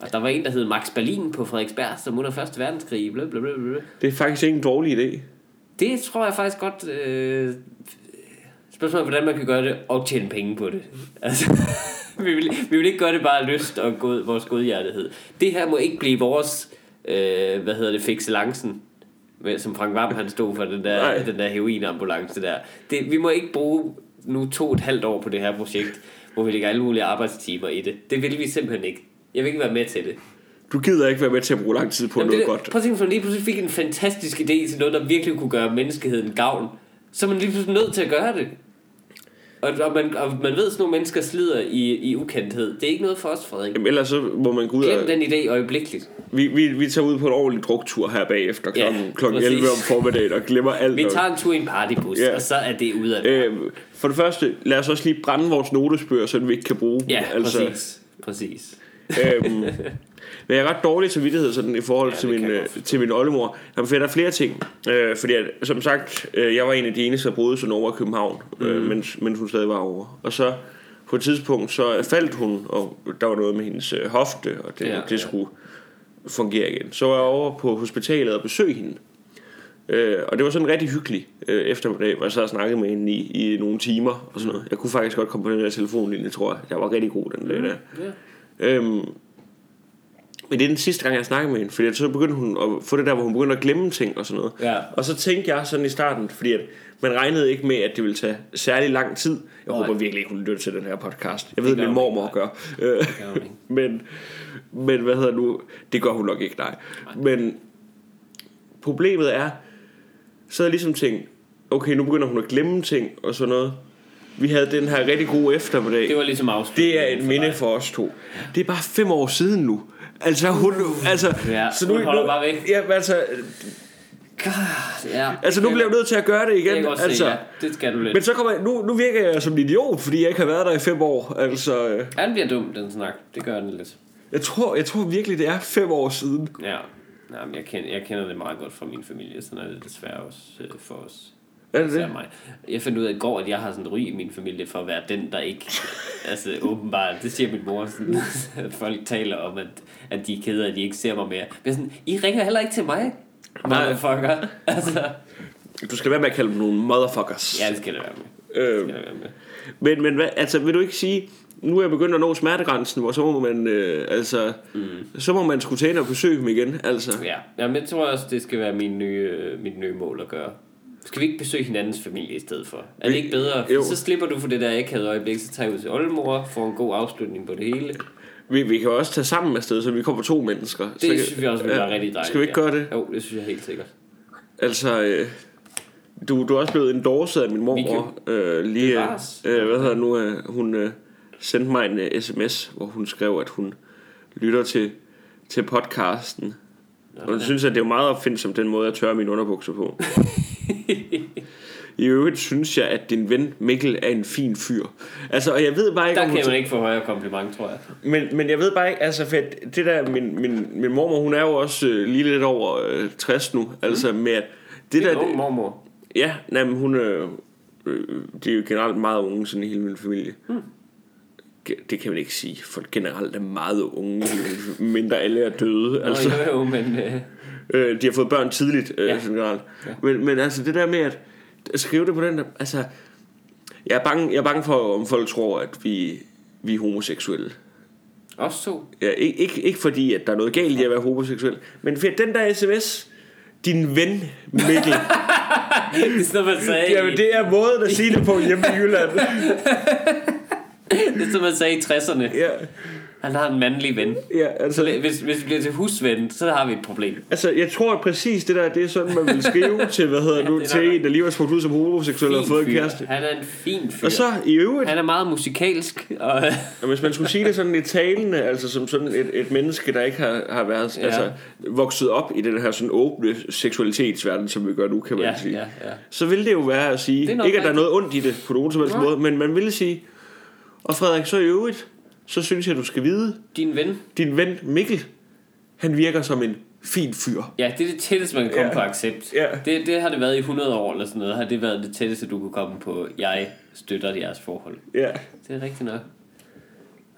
og der var en, der hed Max Berlin på Frederiksberg, som under Første Verdenskrig. Bla, bla, bla, bla. Det er faktisk ikke en dårlig idé. Det tror jeg faktisk godt... Øh, spørgsmålet er, hvordan man kan gøre det og tjene penge på det. Altså, vi, vil, vi vil ikke gøre det bare af lyst og god, vores godhjertighed. Det her må ikke blive vores, øh, hvad hedder det, fixelancen, med- som Frank Vam han stod for, den Nej. der, den der heroinambulance der. Det, vi må ikke bruge nu to og et halvt år på det her projekt, hvor vi lægger alle mulige arbejdstimer i det. Det vil vi simpelthen ikke. Jeg vil ikke være med til det. Du gider ikke være med til at bruge lang tid på Jamen, noget det, godt. Prøv at tænke, man lige pludselig fik en fantastisk idé til noget, der virkelig kunne gøre menneskeheden gavn. Så er man lige pludselig nødt til at gøre det. Og, og, man, og man ved, at sådan nogle mennesker slider i, i ukendthed. Det er ikke noget for os, Frederik. Jamen, ellers så må man gå ud Glem og... den idé øjeblikkeligt. Vi, vi, vi tager ud på en ordentlig druktur her bagefter Ja, klokken, klokken præcis. 11 om formiddagen og glemmer alt. Vi tager en tur i en partybus, Ja. og så er det ud af det. Øh, for det første, lad os også lige brænde vores notesbøger, så vi ikke kan bruge dem. Ja, altså, præcis. Præcis. øhm, men jeg er ret dårlig til vidtighed sådan, i forhold Ja, til, min, øh, til min oldemor. Jamen, for der er flere ting. Øh, fordi, at, som sagt, øh, jeg var en af de eneste, der boede sådan over i København, mm. øh, mens, mens hun stadig var over. Og så på et tidspunkt, så faldt hun, og der var noget med hendes øh, hofte, og det, Ja, ja, det ja. skulle fungere igen. Så var jeg over på hospitalet og besøgte hende. Øh, og det var sådan en rigtig hyggelig øh, eftermiddag, hvor jeg sad og snakkede med hende i, i nogle timer og sådan noget. Jeg kunne faktisk godt komme på den der telefonlinje, tror jeg. Jeg var rigtig god den dag der. Ja. Øhm, men det er den sidste gang, jeg snakkede med hende, fordi så begyndte hun at få det der, hvor hun begyndte at glemme ting og sådan noget. Ja. Og så tænkte jeg sådan i starten, fordi at man regnede ikke med, at det ville tage særlig lang tid. Jeg Nej. håber virkelig ikke, hun lytter til den her podcast. Jeg ved, at min mormor ikke, gør. Øh, gør men, men hvad hedder nu? Det gør hun nok ikke, nej. Men problemet er, så havde jeg ligesom tænkt, okay, nu begynder hun at glemme ting og sådan noget. Vi havde den her rigtig gode eftermiddag. Det var ligesom afslutningen Det er et minde for os to. Det er bare fem år siden nu. Altså hun, altså, Ja, så nu, hun holder nu, bare væk. Ja, altså, God, ja. altså nu bliver jeg nødt til at gøre det Det igen. jeg godt se, altså. ja. Det skal du lidt. Men så kommer jeg, nu, nu virker jeg som en idiot, fordi jeg ikke har været der i fem år. Altså, Ja, den bliver dum, den snak. Det gør den lidt. jeg tror, jeg tror virkelig, det er fem år siden. Ja. Nej, men jeg kender, jeg kender det meget godt fra min familie, sådan er det desværre også øh, for os. Er det Især det? mig. Jeg fandt ud af i går, at jeg har sådan et ry i min familie for at være den, der ikke... altså åbenbart, det siger min mor, sådan, at folk taler om, at, at de er kede af, at de ikke ser mig mere. Men sådan, I ringer heller ikke til mig, motherfucker. altså, Du skal være med at kalde dem nogle motherfuckers. ja, det skal det være med. Øh, Det skal det være med. men, men hvad, altså, vil du ikke sige, nu er jeg begyndt at nå smertegrænsen, hvor så må man, øh, altså, mm. så må man skulle tage ind og besøge dem igen, altså. Ja, ja men jeg tror også, det skal være min nye, øh, mit nye mål at gøre. Skal vi ikke besøge hinandens familie i stedet for? Er det ikke bedre? Jo. Så slipper du for det der akavede øjeblik, så tager jeg ud til oldemor, får en god afslutning på det hele. Vi, vi kan også tage sammen afsted, så vi kommer to mennesker. Det så synes vi også ville være rigtig dejligt. Skal vi ikke ja. gøre det? Jo, det synes jeg helt sikkert. Altså, øh, du, du er også blevet endorset af min mormor. Øh, lige, Bevares. øh, hvad hedder nu, øh, hun øh, sendte mig en øh, sms, hvor hun skrev, at hun lytter til, til podcasten. Og jeg synes, at det er jo meget opfindsomt den måde, jeg tørrer mine underbukser på. I øvrigt synes jeg, at din ven Mikkel er en fin fyr. Altså, og jeg ved bare ikke, Der kan man ikke få højere kompliment, tror jeg. men, men jeg ved bare ikke, altså for det der, min, min, min mormor, hun er jo også øh, lige lidt over øh, 60 nu, altså med at det, Det der, er mormor. ja, nej, men hun er, øh, det er jo generelt meget unge, sådan i hele min familie. Ge- Det kan man ikke sige, folk generelt er meget unge, mindre alle er døde, Nå, altså. jo, jo, men... Øh, Øh, de har fået børn tidligt, øh, Ja. generelt. Ja. Men, men altså det der med at, at skrive det på den der, altså, jeg er bange, jeg er bange for, om folk tror, at vi, vi er homoseksuelle. også to. Ja, ikke, ikke, ikke fordi, at der er noget galt i at være homoseksuel, men for den der sms, din ven Mikkel, Det er sådan, man sagde, jamen det er måden at sige det på hjemme i Jylland. det er sådan, man sagde i 60'erne. Ja, Han har en mandlig ven. ja altså, Hvis, hvis vi bliver til husven, så har vi et problem. altså, jeg tror at præcis det der, det er sådan, man vil skrive til, hvad hedder nu, det er til nok- en, der lige var smagt ud som homoseksuel og Fin fået en kæreste. Han er en fin fyr. Og så i øvrigt, Han er meget musikalsk. Og, Og hvis man skulle sige det sådan lidt talende, altså som sådan et, et menneske, der ikke har, har været, Ja. ja. altså, vokset op i den her sådan åbne seksualitetsverden, som vi gør nu, kan man ja, sige. ja, ja. Så vil det jo være at sige, ikke at der er noget ondt i det på nogen som helst måde, men man ville sige, og Frederik, så i øvrigt, så synes jeg, du skal vide, Din ven. din ven Mikkel, han virker som en fin fyr. Ja, det er det tætteste, man kan komme Ja. på accept. Ja. Det, det har det været i 100 år eller sådan noget. Har det været det tætteste, du kunne komme på, jeg støtter jeres forhold. Ja. Det er rigtigt nok.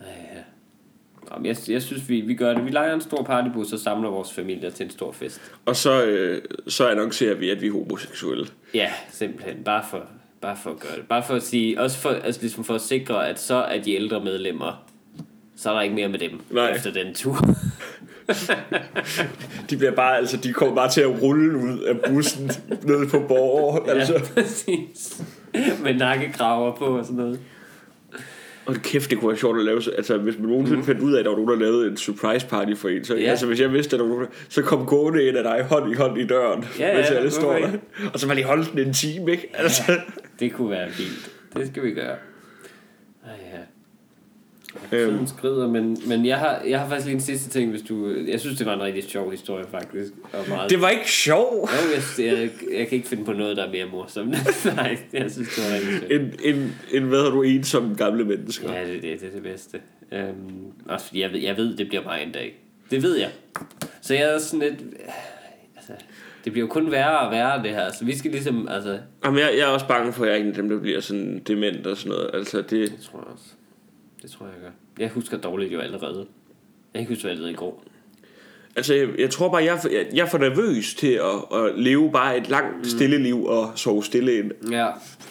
Ej, ja. Jeg, jeg synes, vi, vi gør det. Vi leger en stor partybus og samler vores familier til en stor fest. Og så, øh, så annoncerer vi, at vi er homoseksuelle. Ja, simpelthen. Bare for, bare for at gøre det. Bare for at sige, også for, altså ligesom for at sikre, at så er de ældre medlemmer, så er der ikke mere med dem Nej. efter den tur. De bliver bare, altså, de kommer bare til at rulle ud af bussen nede på borger. Altså. Ja, præcis. med nakkekraver på og sådan noget. Og kæft, det kunne være sjovt at lave. Altså, hvis man nogensinde fandt ud af, at der var nogen, der lavede en surprise party for en. Så. Ja. altså, hvis jeg vidste, at der var nogen, så kom gående ind af dig hånd i hånd i døren. Ja, mens ja, alle står der. Og så var de holdt den en time, ikke? Altså, Det kunne være vildt. Det skal vi gøre. Ja. Øhm. Tiden skrider, men, men jeg, har, jeg har faktisk lige en sidste ting, hvis du... Jeg synes, det var en rigtig sjov historie, faktisk. Og meget... det var ikke sjov. Jo, jeg, jeg, jeg kan ikke finde på noget, der er mere morsomt. Nej, jeg synes, det var rigtig sjovt. En, en, en hvad har du ensom gamle mennesker. Ja, det, det, det er det bedste. Øhm, også jeg ved, jeg ved, det bliver mig en dag. Det ved jeg. Så jeg er sådan lidt... Altså, det bliver jo kun værre og værre, det her. Så vi skal ligesom... Altså, Jamen, jeg, jeg er også bange for, at jeg er en af dem, der bliver sådan dement og sådan noget. Altså, det... det tror jeg også. Det tror jeg, jeg gør. Jeg husker dårligt jo allerede. Jeg kan ikke huske, hvad jeg lavede i går. Altså, jeg, jeg tror bare, jeg, jeg, jeg er for nervøs til at, at leve bare et langt, stille liv og sove stille ind. Ja.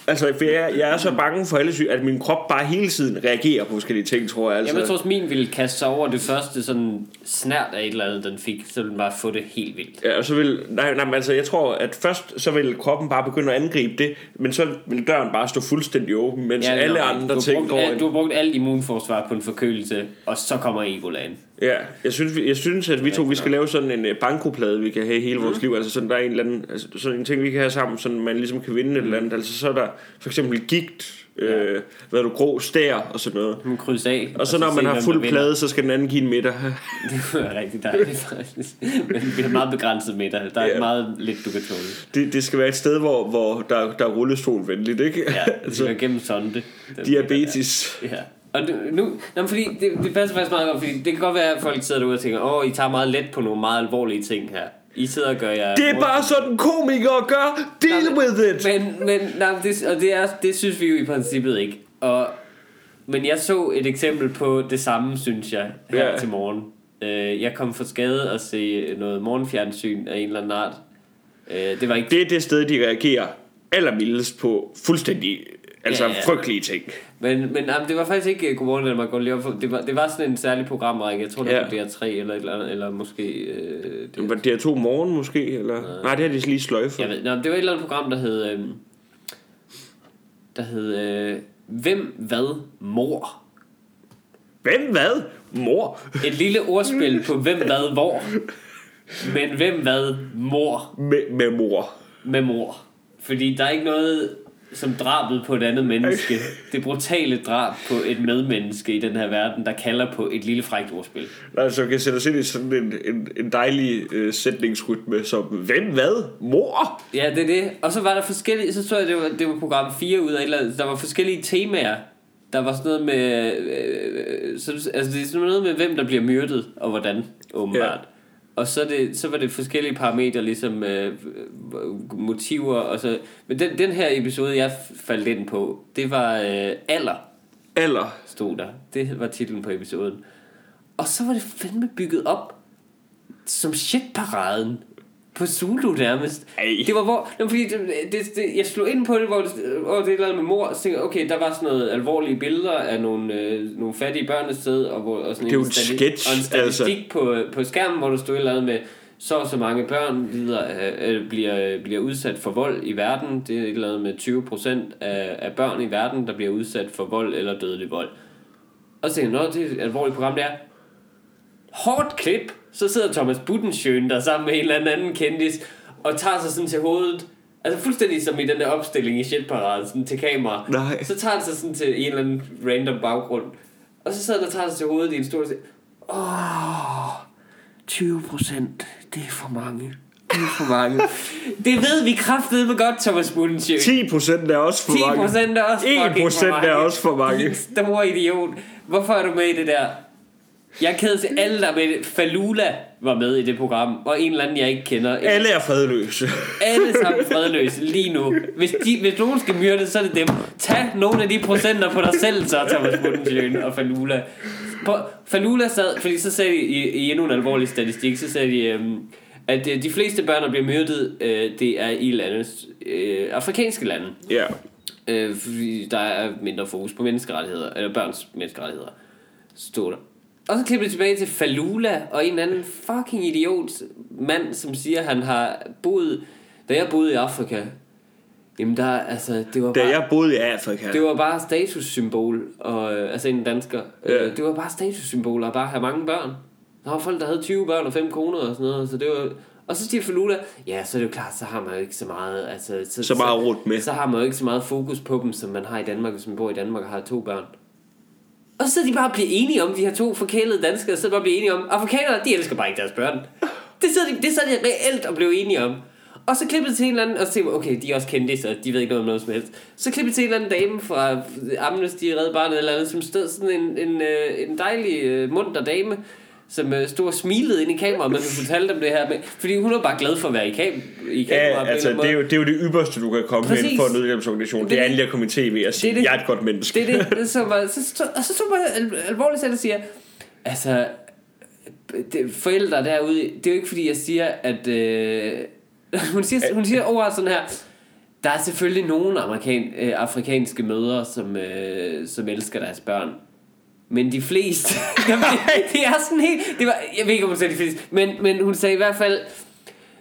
Altså, for jeg, jeg er så bange for alle syge, at min krop bare hele tiden reagerer på forskellige ting, tror jeg. Altså. Jamen, jeg tror også, min ville kaste sig over det første sådan snært af et eller andet, den fik. Så ville den bare få det helt vildt. Ja, og så vil, nej, nej, men altså, jeg tror, at først så vil kroppen bare begynde at angribe det, men så vil døren bare stå fuldstændig åben, mens ja, alle nok andre ting går brugt, alt, ind. du har brugt alt immunforsvar på en forkølelse, og så kommer Ebola ind. Ja, jeg synes, jeg synes, at vi to vi skal lave sådan en øh, bankoplade, vi kan have hele vores liv. Altså sådan, der er en eller anden, altså, sådan en ting, vi kan have sammen, så man ligesom kan vinde et eller andet. Altså så er der for eksempel gigt, øh, hvad er du, grå stær og sådan noget. Man krydser af. Og så når man har fuld der plade, så skal den anden give en middag. Det være rigtig dejligt, faktisk. Men vi har meget begrænset med dig. Der er Ja. meget lidt, du kan tåle. Det, det skal være et sted, hvor, hvor der, der er rullestolvenligt, ikke? Ja, det altså, skal gennem sonde. Diabetes. Ja. Og nu, nå, men fordi det, det passer faktisk meget godt, fordi det kan godt være, at folk sidder derude og tænker, åh, I tager meget let på nogle meget alvorlige ting her. I sidder og gør jer... Det er bare sådan, komikere gør. Deal with it. Men, men nej, det, og det, er, det synes vi jo i princippet ikke. Og, men jeg så et eksempel på det samme, synes jeg, her ja. til morgen. Øh, jeg kom for skade at se noget morgenfjernsyn af en eller anden art. Øh, det var ikke... Det er det sted, de reagerer allermildest på fuldstændig altså Ja, ja. frygtelige ting. Men, men jamen, det var faktisk ikke uh, Godmorgen Danmark Leve. Det var, det var sådan en særlig programrække. Jeg tror, det Ja. var DR3 eller et eller andet, eller måske... Øh, det, Men Var det to morgen måske? Eller? Nej. Nej, det har de lige sløjfet. jeg ved, nå, det var et eller andet program, der hed... Øh, der hed... Øh, Hvem, hvad, mor? Hvem hvad? Mor? Et lille ordspil på hvem, hvad, hvor. Men hvem, hvad, mor Med, med mor. med mor. Fordi der er ikke noget som drabet på et andet menneske. Det brutale drab på et medmenneske i den her verden, der kalder på et lille frækt ordspil. Altså, vi kan sætte os ind i sådan en, en, en dejlig øh, sætningsrytme som, hvem hvad? Mor? Ja, det er det. Og så var der forskellige, så tror jeg, det var, det var program 4 ud af et eller andet. Der var forskellige temaer. Der var sådan noget med, øh, så, altså det er sådan noget med, hvem der bliver myrdet, og hvordan, åbenbart. Ja. Og så, det, så var det forskellige parametre, ligesom øh, motiver og så. Men den, den her episode, jeg faldt ind på, det var øh, alder, Eller? stod der. Det var titlen på episoden. Og så var det fandme bygget op som shitparaden på Zulu nærmest. Ej. Det var hvor, det var fordi det, det, det, jeg slog ind på det, hvor det, hvor det er noget med mor, og så tænkte okay, der var sådan noget alvorlige billeder af nogle, øh, nogle fattige børn et sted, og, hvor, og sådan Det er en, en sketch, og en statistik altså. på, på skærmen, hvor der stod et eller andet med, så og så mange børn lider, øh, øh, bliver, bliver udsat for vold i verden. Det er et eller andet med 20% af, af børn i verden, der bliver udsat for vold eller dødelig vold. Og så tænkte jeg, det er et alvorligt program, det er. Hårdt klip, så sidder Thomas Budensjøen der sammen med en eller anden kendis, og tager sig sådan til hovedet, altså fuldstændig som i den der opstilling i shitparade, sådan til kamera. Nej. Så tager han sig sådan til en eller anden random baggrund, og så sidder han og tager sig til hovedet i en stor åh, 20 procent, det er for mange. Det er for mange. det ved vi kraftedeme godt, Thomas Budensjøen. 10 procent er også for 10 mange. procent er også 1 fucking for procent er også for mange. Din store idiot. Hvorfor er du med i det der? Jeg ked til alle, der er med. Falula var med i det program, og en eller anden, jeg ikke kender. Alle er fredløse. Alle sammen fredløse lige nu. Hvis, de, hvis nogen skal myrde, så er det dem. Tag nogle af de procenter på dig selv, så Thomas Budensjøen og Falula. På, Falula sad, fordi så sagde de i, i endnu en alvorlig statistik, så sagde de, øhm, at øh, de fleste børn, der bliver myrdet, øh, det er i landes, øh, afrikanske lande. Ja. Øh, fordi der er mindre fokus på menneskerettigheder, eller børns menneskerettigheder, stod der. Og så klipper det tilbage til Falula, og en anden fucking idiot mand, som siger, at han har boet, da jeg boede i Afrika, Jamen der, altså, det var Da bare... jeg boede i Afrika. Det var bare statussymbol, og, øh, altså en dansker. Ja. Ja. Det var bare statussymbol at bare have mange børn. Der var folk, der havde 20 børn og 5 koner og sådan noget, så det var... Og så siger Falula, ja, så er det jo klart, så har man jo ikke så meget... Altså, så, Så meget rundt med. Så har man jo ikke så meget fokus på dem, som man har i Danmark, hvis man bor i Danmark og har to børn. Og så er de bare blevet enige om, de her to forkælede danskere, så sidder bare blevet enige om, ah, afrikanere, de elsker bare ikke deres børn. Det sidder de, det sidder de reelt og blev enige om. Og så klippede til en eller anden, og så tænkte okay, de er også kendte, så de ved ikke noget om noget som helst. Så klippede til en eller anden dame fra øh, Amnesty Red Barnet eller andet, som stod sådan en, en, øh, en dejlig øh, munter dame, som øh, stod og smilede ind i kameraet, men hun fortalte dem det her. Med, fordi hun var bare glad for at være i, kam i kameraet. Ja, altså, det er, jo, det er jo det ypperste, du kan komme Præcis. hen for en nødhjælpsorganisation. Det, Det er er endelig at komme i tv og sige, Det er det. jeg er et godt menneske. Det er det. Så, var, så, så, og så man al, alvorligt selv og siger, altså, det, forældre derude, det er jo ikke fordi, jeg siger, at... Øh, hun siger, hun siger over sådan her, der er selvfølgelig nogle amerikan, øh, afrikanske mødre, som, øh, som elsker deres børn. Men de fleste, det, er sådan helt, det var, jeg ved ikke, om hun sagde de fleste, men, men hun sagde i hvert fald,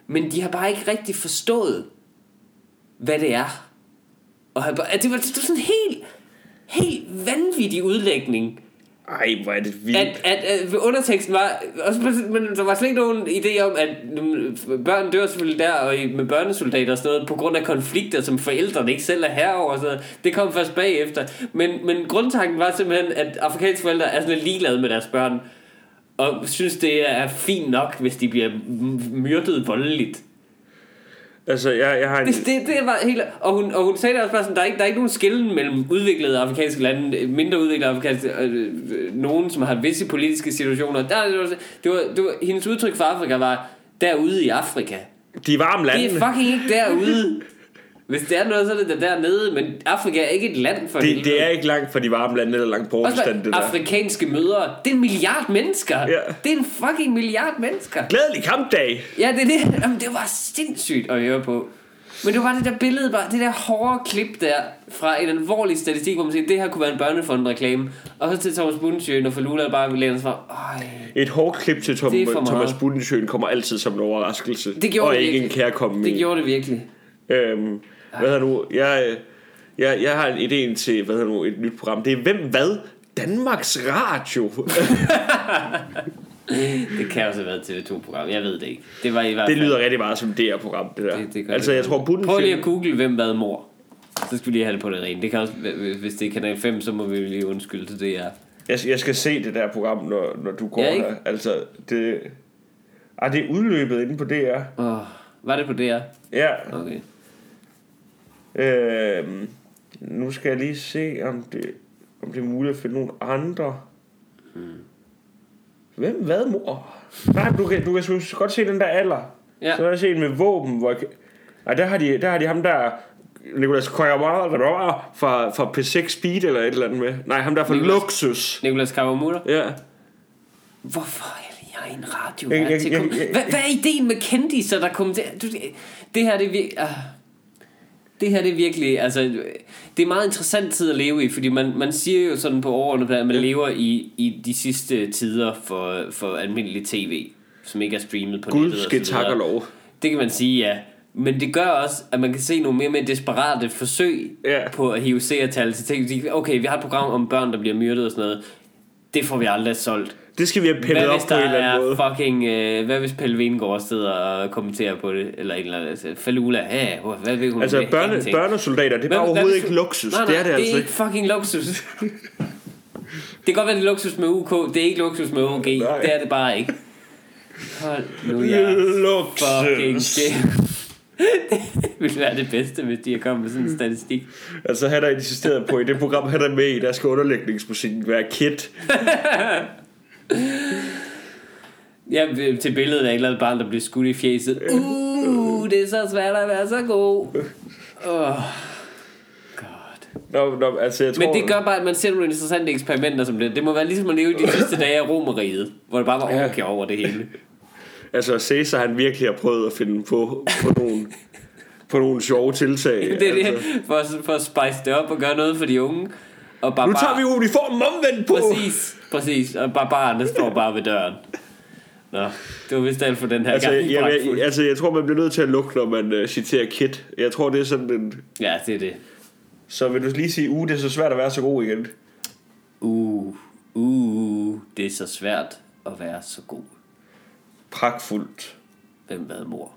men de har bare ikke rigtig forstået, hvad det er. Og han bare- det var, det var sådan en helt, helt vanvittig udlægning. Ej, hvor er det vildt. At, at, at underteksten var, også, men der var slet ikke nogen idé om, at mm, børn dør selvfølgelig der, og med børnesoldater og sådan noget, på grund af konflikter, som forældrene ikke selv er herover og sådan noget. Det kom først bagefter. Men, men grundtanken var simpelthen, at afrikanske forældre er sådan lidt ligeglade med deres børn, og synes, det er fint nok, hvis de bliver myrdet voldeligt. Altså, jeg, jeg har en... Det, det, det var helt... Og hun, og hun sagde det også bare sådan, der er ikke, der er ikke nogen skillen mellem udviklede afrikanske lande, mindre udviklede afrikanske, øh, øh, nogen, som har visse politiske situationer. Der, det, var, det, var, det var, hendes udtryk for Afrika var, derude i Afrika. De varme Det lande. er fucking ikke derude. Hvis det er noget, så er det der dernede, men Afrika er ikke et land for Det, det er ikke langt fra de varme lande eller langt på afstand, det der. afrikanske mødre. Det er en milliard mennesker. Ja. Det er en fucking milliard mennesker. Glædelig kampdag. Ja, det, er det, Jamen, det var sindssygt at høre på. Men det var det der billede, bare det der hårde klip der, fra en alvorlig statistik, hvor man siger, det her kunne være en børnefond-reklame. Og så til Thomas Bundsjø, når Falula bare vil læne sig Et hårdt klip til Tom, for. Thomas Budensjøen kommer altid som en overraskelse. Det gjorde og det ikke en virkelig. kærkommen. det gjorde det virkelig. Øhm, hvad hedder nu? Jeg, jeg, jeg har en idé til hvad hedder nu, et nyt program. Det er Hvem Hvad? Danmarks Radio. Det kan også have været TV2-program, jeg ved det ikke. Det var i hvert det fald... lyder rigtig meget som det her program, det der. Det, det altså, det. jeg tror, Prøv lige at google, hvem hvad mor. Så skal vi lige have det på det rene. Det kan også, hvis det er kanal 5, så må vi lige undskylde til det er. Jeg, jeg skal se det der program, når, når du går Ja, der. Altså, det... Ah, det er udløbet inde på DR. Åh, var det på DR? Ja. Okay. Øhm, nu skal jeg lige se, om det, om det er muligt at finde nogle andre. Hmm. Hvem? Hvad, mor? Nej, du kan, du kan godt se den der alder. Ja. Så har jeg set en med våben, hvor jeg, Nej, der har de, der har de ham der... Nicolas det var, fra, fra P6 Speed eller et eller andet med. Nej, ham der fra Nicolas- Luxus. Nicolas Kavamutter. Ja. Hvorfor er jeg en radio? Jeg- jeg- jeg- jeg- hvad, hvad er ideen med kendiser, der kommenterer? Du, det her, det er virkelig... Ah. Det her det er virkelig, altså, det er en meget interessant tid at leve i, fordi man, man siger jo sådan på plan, at man lever i, i de sidste tider for, for almindelig tv, som ikke er streamet på Gud nettet. skal så tak og lov. Det kan man sige, ja. Men det gør også, at man kan se nogle mere og mere desperate forsøg Ja. på at hive seertal til ting. Okay, vi har et program om børn, der bliver myrdet og sådan noget. Det får vi aldrig solgt. Det skal vi have pillet op på en eller anden måde. fucking... Øh, hvad hvis Pelle Vingård sidder og kommenterer på det? Eller en eller anden... Altså, Falula, ja, hvor- hvad ved hun? Altså, det? børne, Ingenting. børnesoldater, det er Hvad- bare overhovedet ikke luksus. Nej, nej, det er det, det altså er ikke. fucking luksus. det kan godt være, det er luksus med UK. Det er ikke luksus med OG. Nej. Det er det bare ikke. Hold nu jeres fucking Luksus. Det ville være det bedste, hvis de er kommet med sådan en statistik. Altså han har insisteret på, i det program han er med i, der skal underlægningsmusikken være kit. Ja, til billedet af et eller andet barn, der bliver skudt i fjeset. Uh, det er så svært at være så god. Oh. Nå, nå, altså jeg tror... Men det gør bare, at man ser nogle interessante eksperimenter som det. Det må være ligesom at leve i de sidste dage af Romeriet, hvor det bare var okay over det hele. Altså Cæsar han virkelig har prøvet at finde på, på nogle, på nogle sjove tiltag. Det er det, altså. for, for at spice det op og gøre noget for de unge. Og bare, Nu tager vi uniformen omvendt på! Præcis, præcis. Og barbarerne står bare ved døren. Nå, det var vist alt for den her Altså, gang. i jeg, altså, jeg tror, man bliver nødt til at lukke, når man uh, citerer Kit. Jeg tror, det er sådan en... Ja, det er det. Så vil du lige sige, uh, det er så svært at være så god igen. Uh, uh, det er så svært at være så god. Pragtfuldt. Hvem hvad mor?